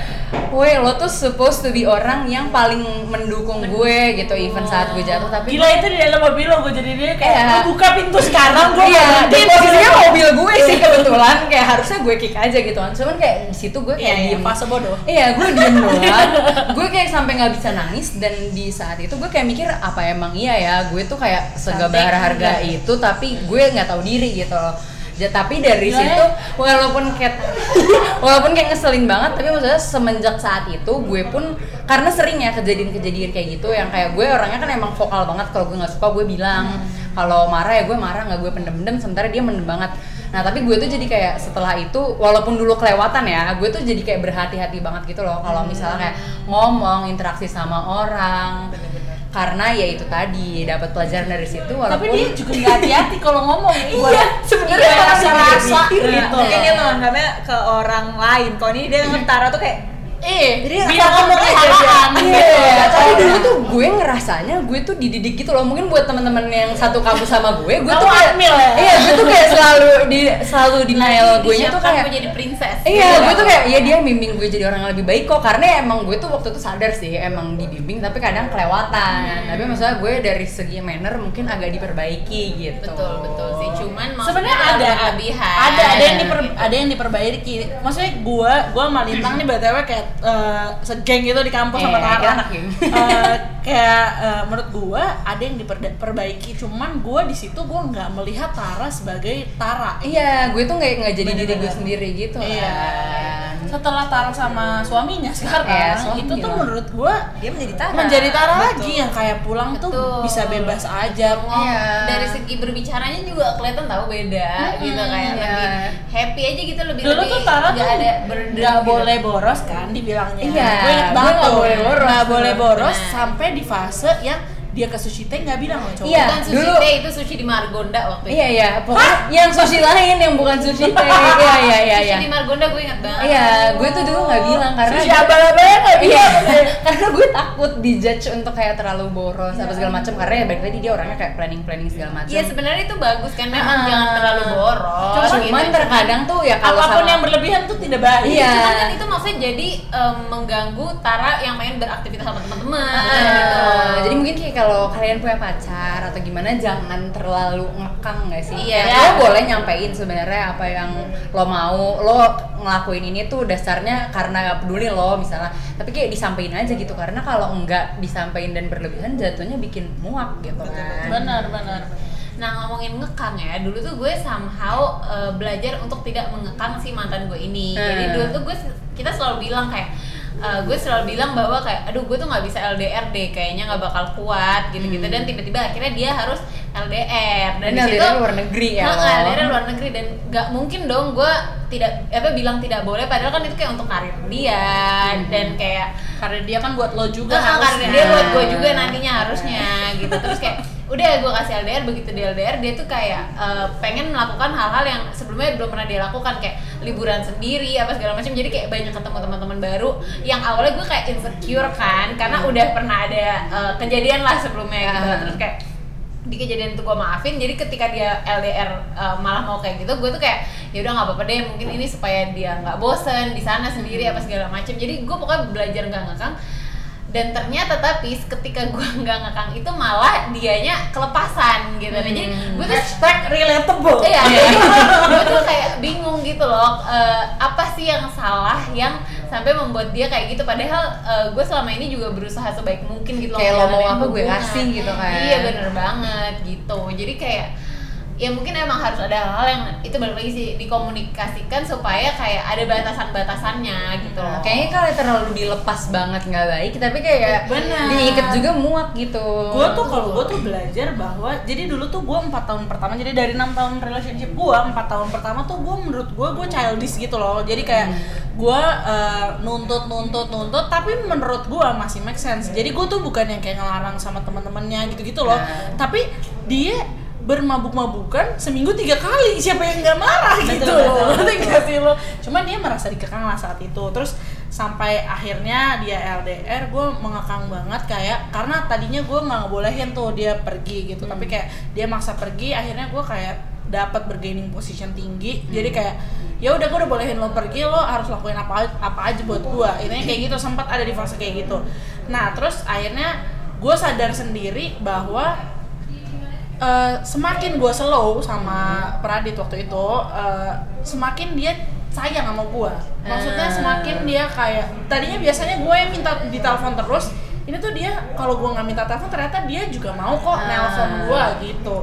A: Woi, lo tuh supposed to be orang yang paling mendukung gue gitu even saat gue jatuh tapi
C: Gila itu di dalam mobil lo gue jadi dia kayak
A: Iya.
C: "Lu buka pintu sekarang gue
A: iya, dan posisinya mobil gue sih
C: Iya.
A: kebetulan. Kayak harusnya gue kick aja gitu kan. Cuman kayak di situ gue
C: Iya,
A: kayak
C: iya,
A: diem.
C: fase bodoh.
A: iya gue diem doang. Gue kayak sampai nggak bisa nangis dan di saat itu gue kayak mikir apa emang iya ya? Gue tuh kayak segabar harga itu tapi gue nggak tahu diri gitu loh tapi dari
C: Gila ya.
A: situ walaupun kayak walaupun kayak ngeselin banget tapi maksudnya semenjak saat itu gue pun karena sering ya kejadian-kejadian kayak gitu yang kayak gue orangnya kan emang vokal banget kalau gue nggak suka gue bilang. Kalau marah ya gue marah nggak gue pendem-pendem sementara dia mendem banget nah tapi gue tuh jadi kayak setelah itu walaupun dulu kelewatan ya gue tuh jadi kayak berhati-hati banget gitu loh. Kalau misalnya kayak ngomong interaksi sama orang karena ya itu tadi dapat pelajaran dari situ walaupun
C: Tapi dia juga nggak hati-hati kalau ngomong.
A: Iya, sebenarnya
C: Iya,
A: kalau
C: rasa-rasa
A: dipikir
C: gitu.
B: mungkin dia menganggapnya ke orang lain. Kalau ini dia ngetara tuh kayak
C: Eh,
B: Jadi
C: bilang
B: ngomong aja
A: Iya, tapi dulu tuh gue ngerasanya gue tuh dididik gitu loh. Mungkin buat teman-teman yang satu kampus sama gue, gue tuh kayak
C: admil ya?
A: Iya, gue tuh kayak selalu di selalu denial gue nya tuh kayak
D: gue jadi princess.
A: Iya,
D: Gitu.
A: gue tuh kayak iya dia bimbing gue jadi orang yang lebih baik kok karena emang gue tuh waktu itu sadar sih emang dibimbing tapi kadang kelewatan. Tapi maksudnya gue dari segi manner mungkin agak diperbaiki gitu.
D: betul betul sih cuman
C: sebenarnya
D: maksudnya
C: ada
D: berlebihan.
C: ada ada yang diper, ada yang diperbaiki maksudnya gua gua sama Lintang nih btw kayak eh, segeng gitu di kampus sama
A: Eh,
C: Tara
A: geng.
C: Eh, kayak eh, menurut gua ada yang diperbaiki cuman gua di situ gua nggak melihat Tara sebagai Tara
A: Iya, gue tuh nggak nggak jadi diri gue sendiri gitu
C: Iya.
A: kan.
C: Setelah Tara sama suaminya sekarang,
A: Iya, suami
C: itu tuh menurut gua
B: dia menjadi Tara
C: menjadi Tara
B: Betul.
C: lagi yang kayak pulang tuh
D: Betul.
C: bisa bebas aja.
D: Ngomong
A: Iya.
D: dari segi berbicaranya juga kelihatan tahu beda gitu kayak
A: iya.
D: lebih happy aja gitu lebih
C: Dulu
D: lebih
C: tuh Tara tuh
D: ada
C: nggak
D: gitu.
C: boleh boros kan dibilangnya.
A: Iya,
C: gue inget banget tuh.
A: boleh boros.
C: Nggak boleh boros
D: Nah.
C: sampai di fase yang dia ke sushi teh nggak bilang loh cowok.
A: Iya.
D: bukan sushi
A: dulu-
D: teh itu sushi di Margonda waktu itu
A: Iya iya, pokoknya yang sushi lain yang bukan sushi teh. Iya iya iya
D: sushi
A: iya.
D: di Margonda gue ingat banget
A: Iya, gue tuh dulu nggak bilang karena
C: Sushi abal-abalnya nggak
A: Iya,
C: bilang.
A: karena gue takut dijudge untuk kayak terlalu boros apa segala macam karena ya balik lagi dia orangnya kayak planning planning segala macam.
D: Iya sebenarnya itu bagus kan memang
A: Ah.
D: jangan terlalu boros.
A: Cuman
D: gitu.
A: terkadang tuh ya kalau
C: Apa pun
A: sama-
C: yang berlebihan tuh tidak baik.
A: Iya.
D: Cuman kan itu maksudnya jadi em, mengganggu Tara yang main beraktivitas sama teman-teman
A: Ah,
D: gitu.
A: Jadi mungkin kayak kalau kalian punya pacar atau gimana jangan terlalu ngekang nggak sih?
D: Iya.
A: Kayak Lo boleh nyampein sebenarnya apa yang lo mau, lo ngelakuin ini tuh dasarnya karena gak peduli lo misalnya. Tapi kayak disampaikan aja gitu karena kalau enggak disampaikan dan berlebihan jatuhnya bikin muak gitu kan.
C: Benar benar.
D: Nah ngomongin ngekang ya, dulu tuh gue somehow uh, belajar untuk tidak mengekang si mantan gue ini. Jadi
A: Hmm.
D: dulu tuh gue kita selalu bilang kayak uh, gue selalu bilang bahwa kayak aduh gue tuh nggak bisa LDR deh kayaknya nggak bakal kuat gitu-gitu
A: Hmm.
D: dan tiba-tiba akhirnya dia harus LDR dan situ
A: LDR luar negeri ya, lo.
D: LDR luar negeri dan nggak mungkin dong gue tidak apa bilang tidak boleh padahal kan itu kayak untuk karir dia
A: Hmm.
D: dan kayak
C: Karena dia kan buat lo juga
D: Enggak,
C: harusnya.
D: karena dia buat gue juga nantinya harusnya gitu terus kayak udah gue kasih LDR begitu di LDR dia tuh kayak eh, pengen melakukan hal-hal yang sebelumnya belum pernah dia lakukan kayak liburan sendiri apa segala macam jadi kayak banyak ketemu teman-teman baru yang awalnya gue kayak insecure kan karena udah pernah ada eh, kejadian lah sebelumnya gitu.
A: Ah.
D: terus kayak di kejadian itu gue maafin. Jadi ketika dia LDR uh, malah mau kayak gitu gue tuh kayak ya udah nggak apa-apa deh mungkin ini supaya dia nggak bosen di sana sendiri apa segala macem. Jadi gue pokoknya belajar nggak ngekang dan ternyata tapi ketika gue nggak ngekang itu malah dianya kelepasan gitu. Nah, jadi gue tuh
C: Hashtag relatable.
D: Iya, gue tuh kayak bingung gitu loh, eh, apa sih yang salah yang sampai membuat dia kayak gitu. Padahal gue selama ini juga berusaha sebaik mungkin gitu loh
A: Kayak lo mau apa, gue kasih gitu kan.
D: Iya bener banget gitu, jadi kayak ya mungkin emang harus ada hal-hal yang itu balik lagi sih dikomunikasikan supaya kayak ada batasan-batasannya gitu loh.
A: Kayaknya kalau terlalu dilepas banget nggak baik, tapi kayak
C: Benar.
A: diikat juga muak gitu.
C: gue tuh kalau gue tuh belajar bahwa jadi dulu tuh gue empat tahun pertama jadi dari enam tahun relationship gue empat tahun pertama tuh gue menurut gue gue childish gitu loh jadi kayak gue uh, nuntut nuntut nuntut tapi menurut gue masih make sense jadi gue tuh bukan yang kayak ngelarang sama teman-temannya gitu gitu loh
A: Nah.
C: tapi dia bermabuk-mabukan seminggu tiga kali. Siapa yang nggak marah gitu loh. Nggak sih lo? Cuman dia merasa dikekang lah saat itu. Terus sampai akhirnya dia LDR gue mengekang banget kayak karena tadinya gue nggak ngebolehin tuh dia pergi gitu. Tapi kayak dia maksa pergi akhirnya gue kayak dapat bergaining position tinggi. Jadi kayak ya udah gue udah bolehin lo pergi lo harus lakuin apa apa aja buat gue ini kayak gitu sempat ada di fase kayak gitu. Nah terus akhirnya gue sadar sendiri bahwa eh, semakin gue slow sama Pradit waktu itu eh, semakin dia sayang sama gue maksudnya
A: Ah.
C: semakin dia kayak tadinya biasanya gue yang minta ditelepon terus ini tuh dia kalau gue nggak minta telepon ternyata dia juga mau kok
A: Ah.
C: nelpon gue gitu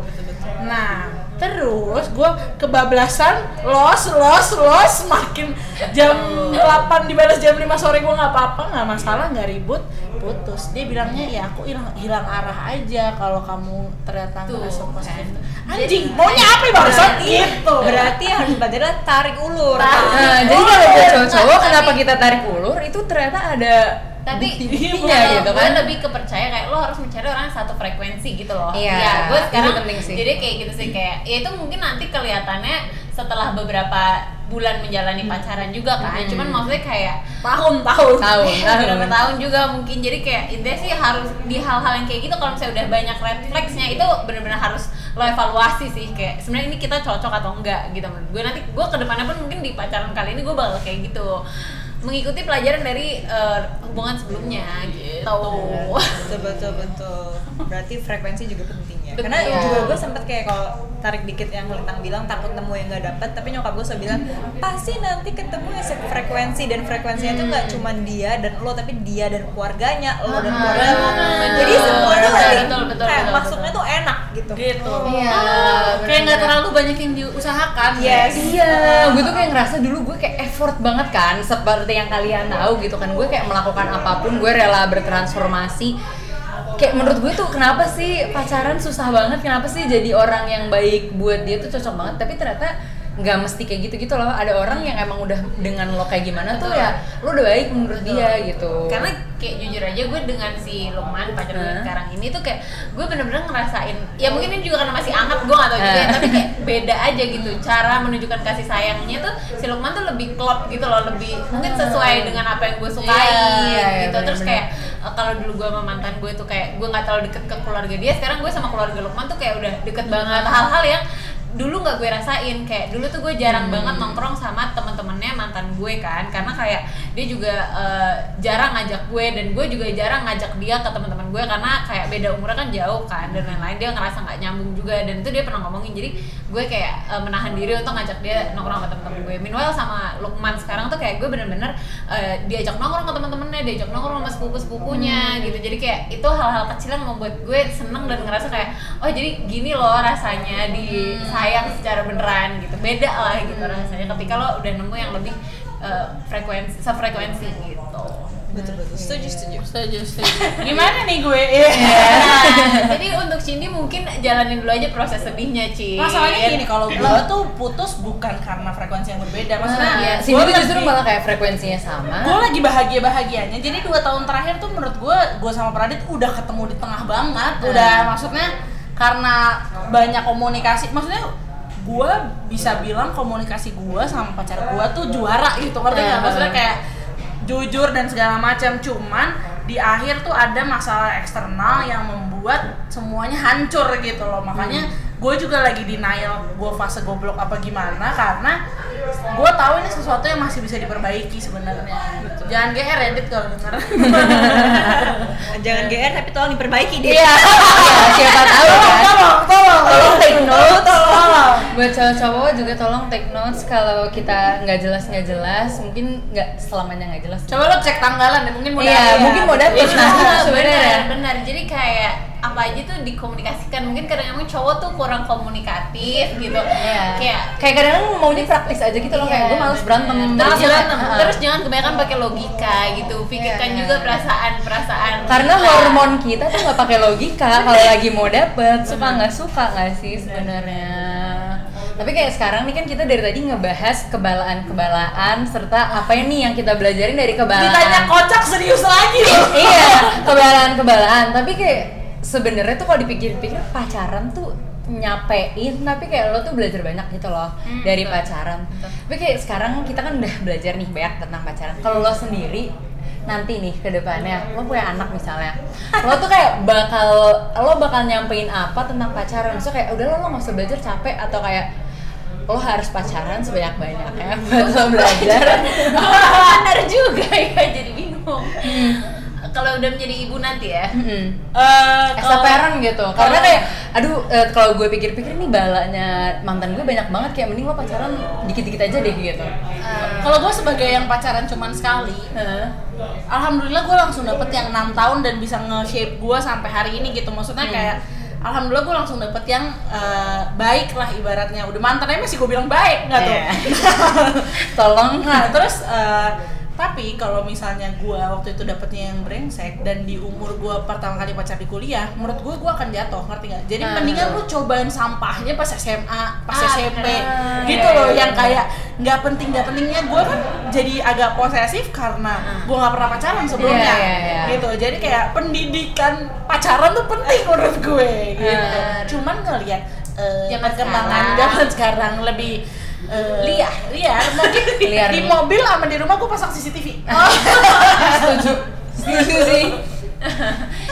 C: nah terus gue kebablasan los los los makin jam 8 dibalas jam 5 sore gue nggak apa-apa nggak masalah nggak ribut putus dia bilangnya ya aku hilang hilang arah aja kalau kamu ternyata ngerasa positif
D: kan.
C: anjing maunya apa ya barusan gitu
B: Berarti yang harus belajar adalah tarik ulur.
D: Tarik.
A: Nah, jadi kalau buat cowok-cowok kenapa kita tarik ulur itu ternyata ada
D: tapi gue-
A: gitu kan.
D: lebih kepercaya kayak lo harus mencari orang satu frekuensi gitu loh
A: Iya,
D: ya gue sekarang
A: penting sih.
D: jadi kayak gitu sih kayak ya itu mungkin nanti kelihatannya setelah beberapa bulan menjalani pacaran juga kan
A: Hmm.
D: cuman maksudnya kayak
C: tahun-tahun
A: Tahun, tahun.
D: beberapa tahun juga mungkin jadi kayak intinya sih harus di hal-hal yang kayak gitu kalau misalnya udah banyak red flagsnya itu benar-benar harus lo evaluasi sih kayak sebenarnya ini kita cocok atau enggak gitu menurut gue nanti gue ke depannya pun mungkin di pacaran kali ini gue bakal kayak gitu mengikuti pelajaran dari eh, hubungan sebelumnya gitu.
B: Betul betul betul. Berarti frekuensi juga penting ya
D: Betul.
B: karena
A: Iya.
B: juga gue sempet kayak kalau tarik dikit yang Lintang bilang takut nemu yang nggak dapet tapi nyokap gue selalu bilang pasti nanti ketemu yang frekuensi dan frekuensinya itu nggak cuma dia dan lo tapi dia dan keluarganya lo dan keluarga lo jadi semua tuh
D: Betul, betul, betul,
B: kayak
D: betul,
B: maksudnya tuh enak gitu
C: gitu
A: Iya.
C: kayak nggak terlalu banyak yang diusahakan
B: Yes.
A: Iya, gue tuh kayak ngerasa dulu gue kayak effort banget kan seperti yang kalian tahu gitu kan gue kayak melakukan apa pun gue rela bertransformasi kayak menurut gue tuh kenapa sih pacaran susah banget? Kenapa sih jadi orang yang baik buat dia tuh cocok banget? Tapi ternyata nggak mesti kayak gitu gitu loh. Ada orang yang emang udah dengan lo kayak gimana tuh ya lo udah baik menurut dia gitu.
D: Karena kayak jujur aja gue dengan si Lukman pacar gue sekarang ini tuh kayak gue bener-bener ngerasain ya mungkin ini juga karena masih anget gue gak tau juga ya, tapi kayak beda aja gitu. Cara menunjukkan kasih sayangnya tuh si Lukman tuh lebih klop gitu loh lebih mungkin sesuai dengan apa yang gue sukai
A: Iya, iya,
D: gitu. Terus kayak kalau dulu gue sama mantan gue tuh kayak gue nggak terlalu deket ke keluarga dia sekarang gue sama keluarga Lukman tuh kayak udah deket banget. Hal-hal yang dulu nggak gue rasain. Kayak dulu tuh gue jarang
A: Hmm.
D: banget nongkrong sama teman-temannya mantan gue kan. Karena kayak dia juga eh, jarang ngajak gue dan gue juga jarang ngajak dia ke teman-teman gue karena kayak beda umurnya kan jauh kan dan lain-lain. Dia ngerasa nggak nyambung juga dan itu dia pernah ngomongin. Jadi gue kayak eh, menahan diri untuk ngajak dia nongkrong sama teman-teman gue. Meanwhile sama Lukman sekarang tuh kayak gue bener-bener eh, diajak nongkrong ke teman-temannya diajak nongkrong sama sepupu-sepupunya gitu. Jadi kayak itu hal-hal kecil yang membuat gue seneng dan ngerasa kayak oh jadi gini loh rasanya disayang secara beneran gitu. Beda lah gitu rasanya. Ketika lo udah nemu yang lebih eh, frekuensi sefrekuensi gitu.
B: Betul betul. Setuju setuju.
C: Setuju setuju. Gimana nih gue?
D: Nah, jadi untuk Cindy mungkin jalanin dulu aja proses sedihnya Ci
C: masalahnya gini kalau gue tuh putus bukan karena frekuensi yang berbeda. Maksudnya
A: Nah,
D: iya,
C: gue
A: tuh justru
C: lagi-
A: malah kayak frekuensinya sama.
C: Gue lagi bahagia bahagianya jadi dua tahun terakhir tuh menurut gue gue sama Pradit udah ketemu di tengah banget. Udah maksudnya karena banyak komunikasi maksudnya gue bisa bilang komunikasi gue sama pacar gue tuh juara gitu ngerti nggak?
A: Eh.
C: maksudnya kayak jujur dan segala macam cuman di akhir tuh ada masalah eksternal yang membuat semuanya hancur gitu loh. Makanya gue juga lagi denial gue fase goblok apa gimana karena gue tahu ini sesuatu yang masih bisa diperbaiki sebenarnya jangan GR edit kalau denger
B: Jangan GR tapi tolong diperbaiki dia.
A: Iya, iya, siapa tahu kan.
C: tolong tolong
A: Tolong take notes.
C: tolong
A: Buat cowok-cowok juga tolong take notes kalau kita nggak jelas nggak jelas, mungkin nggak selamanya nggak jelas.
C: coba lo cek tanggalan deh mungkin mau
A: Iya, mungkin mau dapet.
D: Iya,
A: Nah, sebenarnya.
D: benar, benar. Jadi kayak apa aja tuh dikomunikasikan. Mungkin kadang emang cowok tuh kurang komunikatif gitu.
A: Iya.
D: Kayak
A: Kayak kadang maunya praktis aja gitu loh, kayak gue males berantem.
D: terus
A: Males
D: jangan
A: berantem.
D: terus jangan kebanyakan pakai logika gitu. Pikirkan
A: Iya.
D: juga perasaan-perasaan.
A: Karena
D: kita.
A: hormon kita tuh nggak pakai logika kalau lagi mau dapet suka nggak suka nggak sih sebenarnya. Tapi kayak sekarang nih kan kita dari tadi ngebahas kebalaan-kebalaan serta apa nih yang kita belajarin dari kebalaan.
C: ditanya kocak serius lagi loh
A: iya, kebalaan-kebalaan. Tapi kayak sebenarnya tuh kalau dipikir-pikir pacaran tuh nyapein tapi kayak lo tuh belajar banyak gitu loh
D: Hmm,
A: dari
D: betul.
A: pacaran. Tapi kayak sekarang kita kan udah belajar nih banyak tentang pacaran. Kalau lo sendiri nanti nih ke depannya lo punya anak misalnya lo tuh kayak bakal lo bakal nyampein apa tentang pacaran maksudnya kayak udah lo lo nggak usah belajar capek atau kayak lo harus pacaran sebanyak banyaknya buat lo belajar
D: benar juga ya jadi bingung. Kalau udah menjadi ibu nanti ya.
A: Mm-mm.
C: Eh,
A: as a
C: kalau-
A: parent gitu karena kayak aduh eh, kalau gue pikir-pikir nih balanya mantan gue banyak banget kayak mending lo pacaran dikit-dikit aja deh gitu
C: kalau gue sebagai yang pacaran cuman sekali
A: Heeh.
C: alhamdulillah gue langsung dapet yang enam tahun dan bisa nge-shape gue sampai hari ini gitu maksudnya kayak alhamdulillah gue langsung dapet yang eh, baik lah ibaratnya udah mantannya masih gue bilang baik nggak tuh
A: Iya. tolong
C: nah terus eh, tapi kalau misalnya gue waktu itu dapetnya yang brengsek dan di umur gue pertama kali pacar di kuliah menurut gue gue akan jatuh ngerti nggak jadi
A: Ah.
C: mendingan lu cobain sampahnya pas SMA pas
D: Ah,
C: SMP
D: benar.
C: gitu
A: Iya,
C: loh
A: iya,
C: yang
A: iya.
C: kayak nggak penting nggak pentingnya gue kan jadi agak posesif karena gue nggak pernah pacaran sebelumnya
A: Iya, iya, iya.
C: gitu jadi kayak pendidikan pacaran tuh penting menurut gue gitu cuman ngeliat eh,
D: Zaman
C: perkembangan zaman sekarang lebih eh,
D: Liar.
C: liar. Mungkin
A: Liar.
C: di mobil sama di rumah gue pasang CCTV
A: setuju. Setuju sih.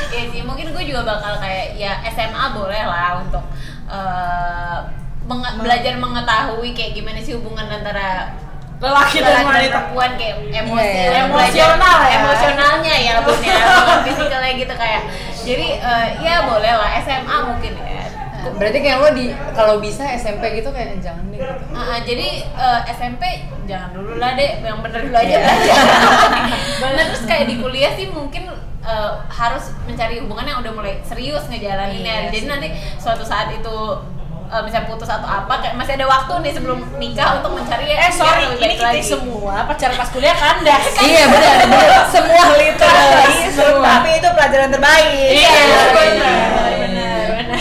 D: Iya sih, mungkin gue juga bakal kayak ya SMA boleh lah untuk eh, menge- belajar mengetahui kayak gimana sih hubungan antara
C: lelaki dan wanita.
D: perempuan kayak emosi
A: Iya, iya.
D: belajar
C: Emosional ya.
D: emosionalnya ya ya bukan fisikalnya gitu kayak jadi eh, ya boleh lah SMA mungkin ya
A: berarti kayak lo di kalau bisa SMP gitu kayak jangan deh gitu.
D: Ah, jadi eh, SMP jangan dulu lah deh, yang bener dulu aja. Nah terus kayak di kuliah sih mungkin eh, harus mencari hubungan yang udah mulai serius ngejalaninnya.
A: Iya
D: jadi
A: sih.
D: nanti suatu saat itu eh, misalnya putus atau apa, kayak masih ada waktu nih sebelum nikah untuk mencari
C: eh sorry
D: yang lebih
C: ini kita
D: lagi.
C: semua pacaran pas kuliah kandas
A: iya benar semua literally semua
B: Tapi itu pelajaran terbaik.
C: Iya,
D: benar,
C: benar.
D: benar, benar.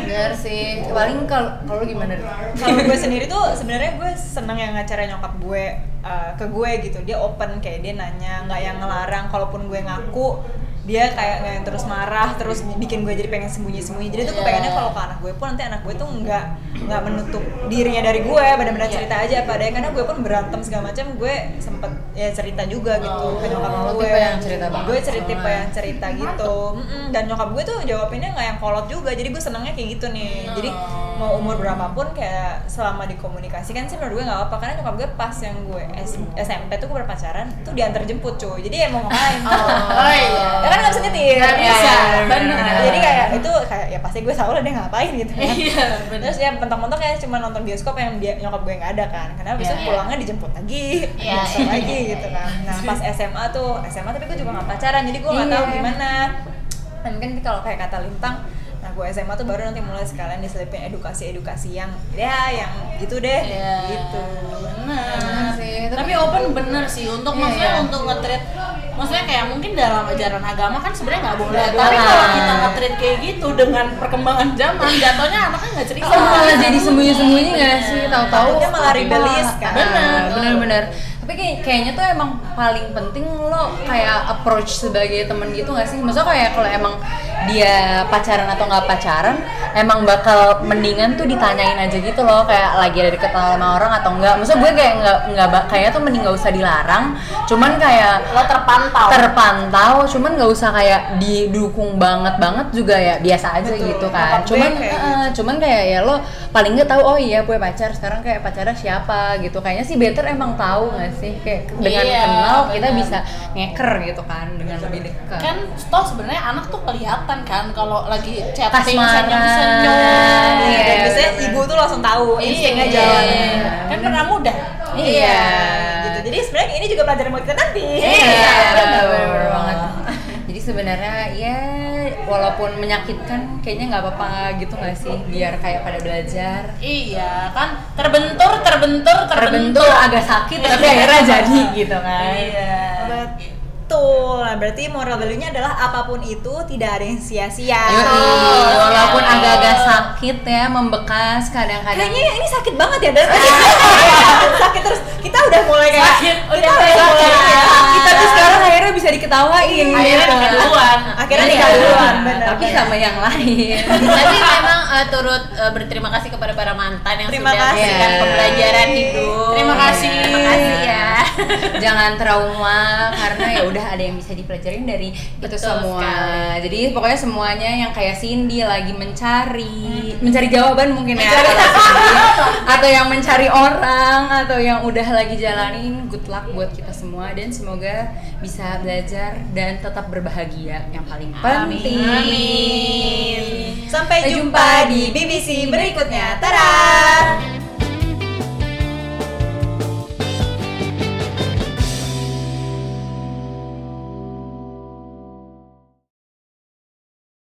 A: benar sih paling kalau gimana
B: kalau gue sendiri tuh sebenarnya gue seneng yang ngacara nyokap gue uh, ke gue gitu. Dia open kayak dia nanya nggak yang ngelarang. Kalaupun gue ngaku dia kayak nggak yang terus marah terus bikin gue jadi pengen sembunyi sembunyi jadi tuh gue
A: Iya.
B: pengennya kalau ke anak gue pun nanti anak gue tuh nggak nggak menutup dirinya dari gue benar-benar
D: Iya.
B: cerita aja apa adanya. Karena gue pun berantem segala macam gue sempet ya cerita juga gitu ke nyokap
A: Oh,
B: gue.
A: yang cerita banget
B: gue cerita tipe yang cerita gitu. Mm-mm. dan nyokap gue tuh jawabinnya nggak yang kolot juga. Jadi gue senengnya kayak gitu nih. Jadi mau umur berapapun kayak selama dikomunikasikan sih menurut gue nggak apa karena nyokap gue pas yang gue S- SMP tuh gue berpacaran tuh diantar jemput cuy. Jadi ya mau ngapain?
C: Oh iya.
B: Ya kan nggak bisa nyetir
C: Nggak bisa,
B: Ya,
C: bener.
B: jadi kayak itu kayak ya pasti gue tahu lah dia ngapain gitu kan
C: iya bener
B: terus ya mentok-mentok kayak cuma nonton bioskop yang dia nyokap gue nggak ada kan karena besok
D: Iya.
B: pulangnya dijemput lagi
D: Iya.
B: besok lagi gitu kan nah pas SMA tuh SMA tapi gue juga nggak pacaran jadi gue nggak tahu
A: Iya.
B: gimana dan mungkin kalau kayak kata Lintang nah gue SMA tuh baru nanti mulai sekalian diselipin edukasi-edukasi yang ya yang gitu deh
C: Iya.
B: gitu
C: Bener
A: sih, tapi-
C: tapi open bener sih untuk
A: Iya,
C: maksudnya
A: iya.
C: untuk nge-treat maksudnya kayak mungkin dalam ajaran agama kan sebenarnya nggak boleh tapi kalau kita nge-treat kayak gitu dengan perkembangan zaman jatuhnya anaknya nggak cerita
A: Oh, malah jadi sembunyi-sembunyi nggak sih? Tahu-tahu
B: Takutnya malah rebellious kan.
A: Benar,
C: Benar.
A: benar-benar. tapi kayak, kayaknya tuh emang paling penting lo kayak approach sebagai temen gitu gak sih? Maksudnya kayak kalau emang dia pacaran atau nggak pacaran emang bakal mendingan tuh ditanyain aja gitu loh kayak lagi ada deket sama orang atau enggak maksudnya gue kayak nggak nggak kayaknya tuh mending nggak usah dilarang. Cuman kayak
D: lo terpantau.
A: terpantau cuman nggak usah kayak didukung banget banget juga ya biasa aja
B: Betul,
A: gitu kan.
B: gue
A: cuman
B: kayak gitu.
A: eh, cuman kayak ya lo paling nggak tahu oh iya gue pacar sekarang kayak pacarnya siapa gitu. Kayaknya sih better emang tahu nggak sih? Kayak dengan
D: Iya,
A: kenal kita
D: benar.
A: bisa ngeker gitu kan dengan lebih dekat
C: kan toh sebenarnya anak tuh kelihatan kan kalau lagi chatting
A: Kasmaran.
C: senyum-senyum
B: Iya, dan
A: Iya,
B: biasanya
A: bener-bener.
B: ibu tuh langsung tahu instingnya
C: Iya.
B: jalan
C: kan pernah muda
A: iya
B: gitu jadi sebenarnya ini juga pelajaran buat kita nanti
A: Iya, bener banget. Jadi sebenarnya ya walaupun menyakitkan kayaknya nggak apa-apa gitu nggak sih biar kayak pada belajar.
C: iya kan terbentur terbentur
A: Terbentur agak sakit tapi akhirnya jadi gitu kan.
C: iya
B: Betul, nah berarti moral value-nya adalah apa pun itu tidak ada yang sia-sia.
A: Yoi,
B: Oh,
A: walaupun agak-agak sakit ya membekas kadang-kadang.
B: Kayaknya ini sakit banget ya dan sakit terus kita udah mulai kayak
C: Sakit,
B: kita
C: udah
B: udah
C: sakit.
B: mulai kayak
A: kita tuh sekarang akhirnya bisa diketawain
C: akhirnya
A: gitu.
C: duluan
B: akhirnya nikah duluan benar.
A: Tapi sama yang lain.
D: tapi memang eh, turut eh, berterima kasih kepada para mantan yang
B: Terima
D: sudah memberikan pembelajaran hidup
C: Terima kasih.
D: terima kasih ya
A: jangan trauma karena ya udah ada yang bisa dipelajarin dari itu
D: Betul
A: semua.
D: sekali.
A: Jadi pokoknya semuanya yang kayak Cindy lagi mencari mencari jawaban mungkin ya
B: Mencari-
A: Cindy. atau yang mencari orang atau yang udah lagi jalanin good luck buat kita semua dan semoga bisa belajar dan tetap berbahagia yang paling penting.
B: Sampai jumpa di BBC berikutnya. Tada!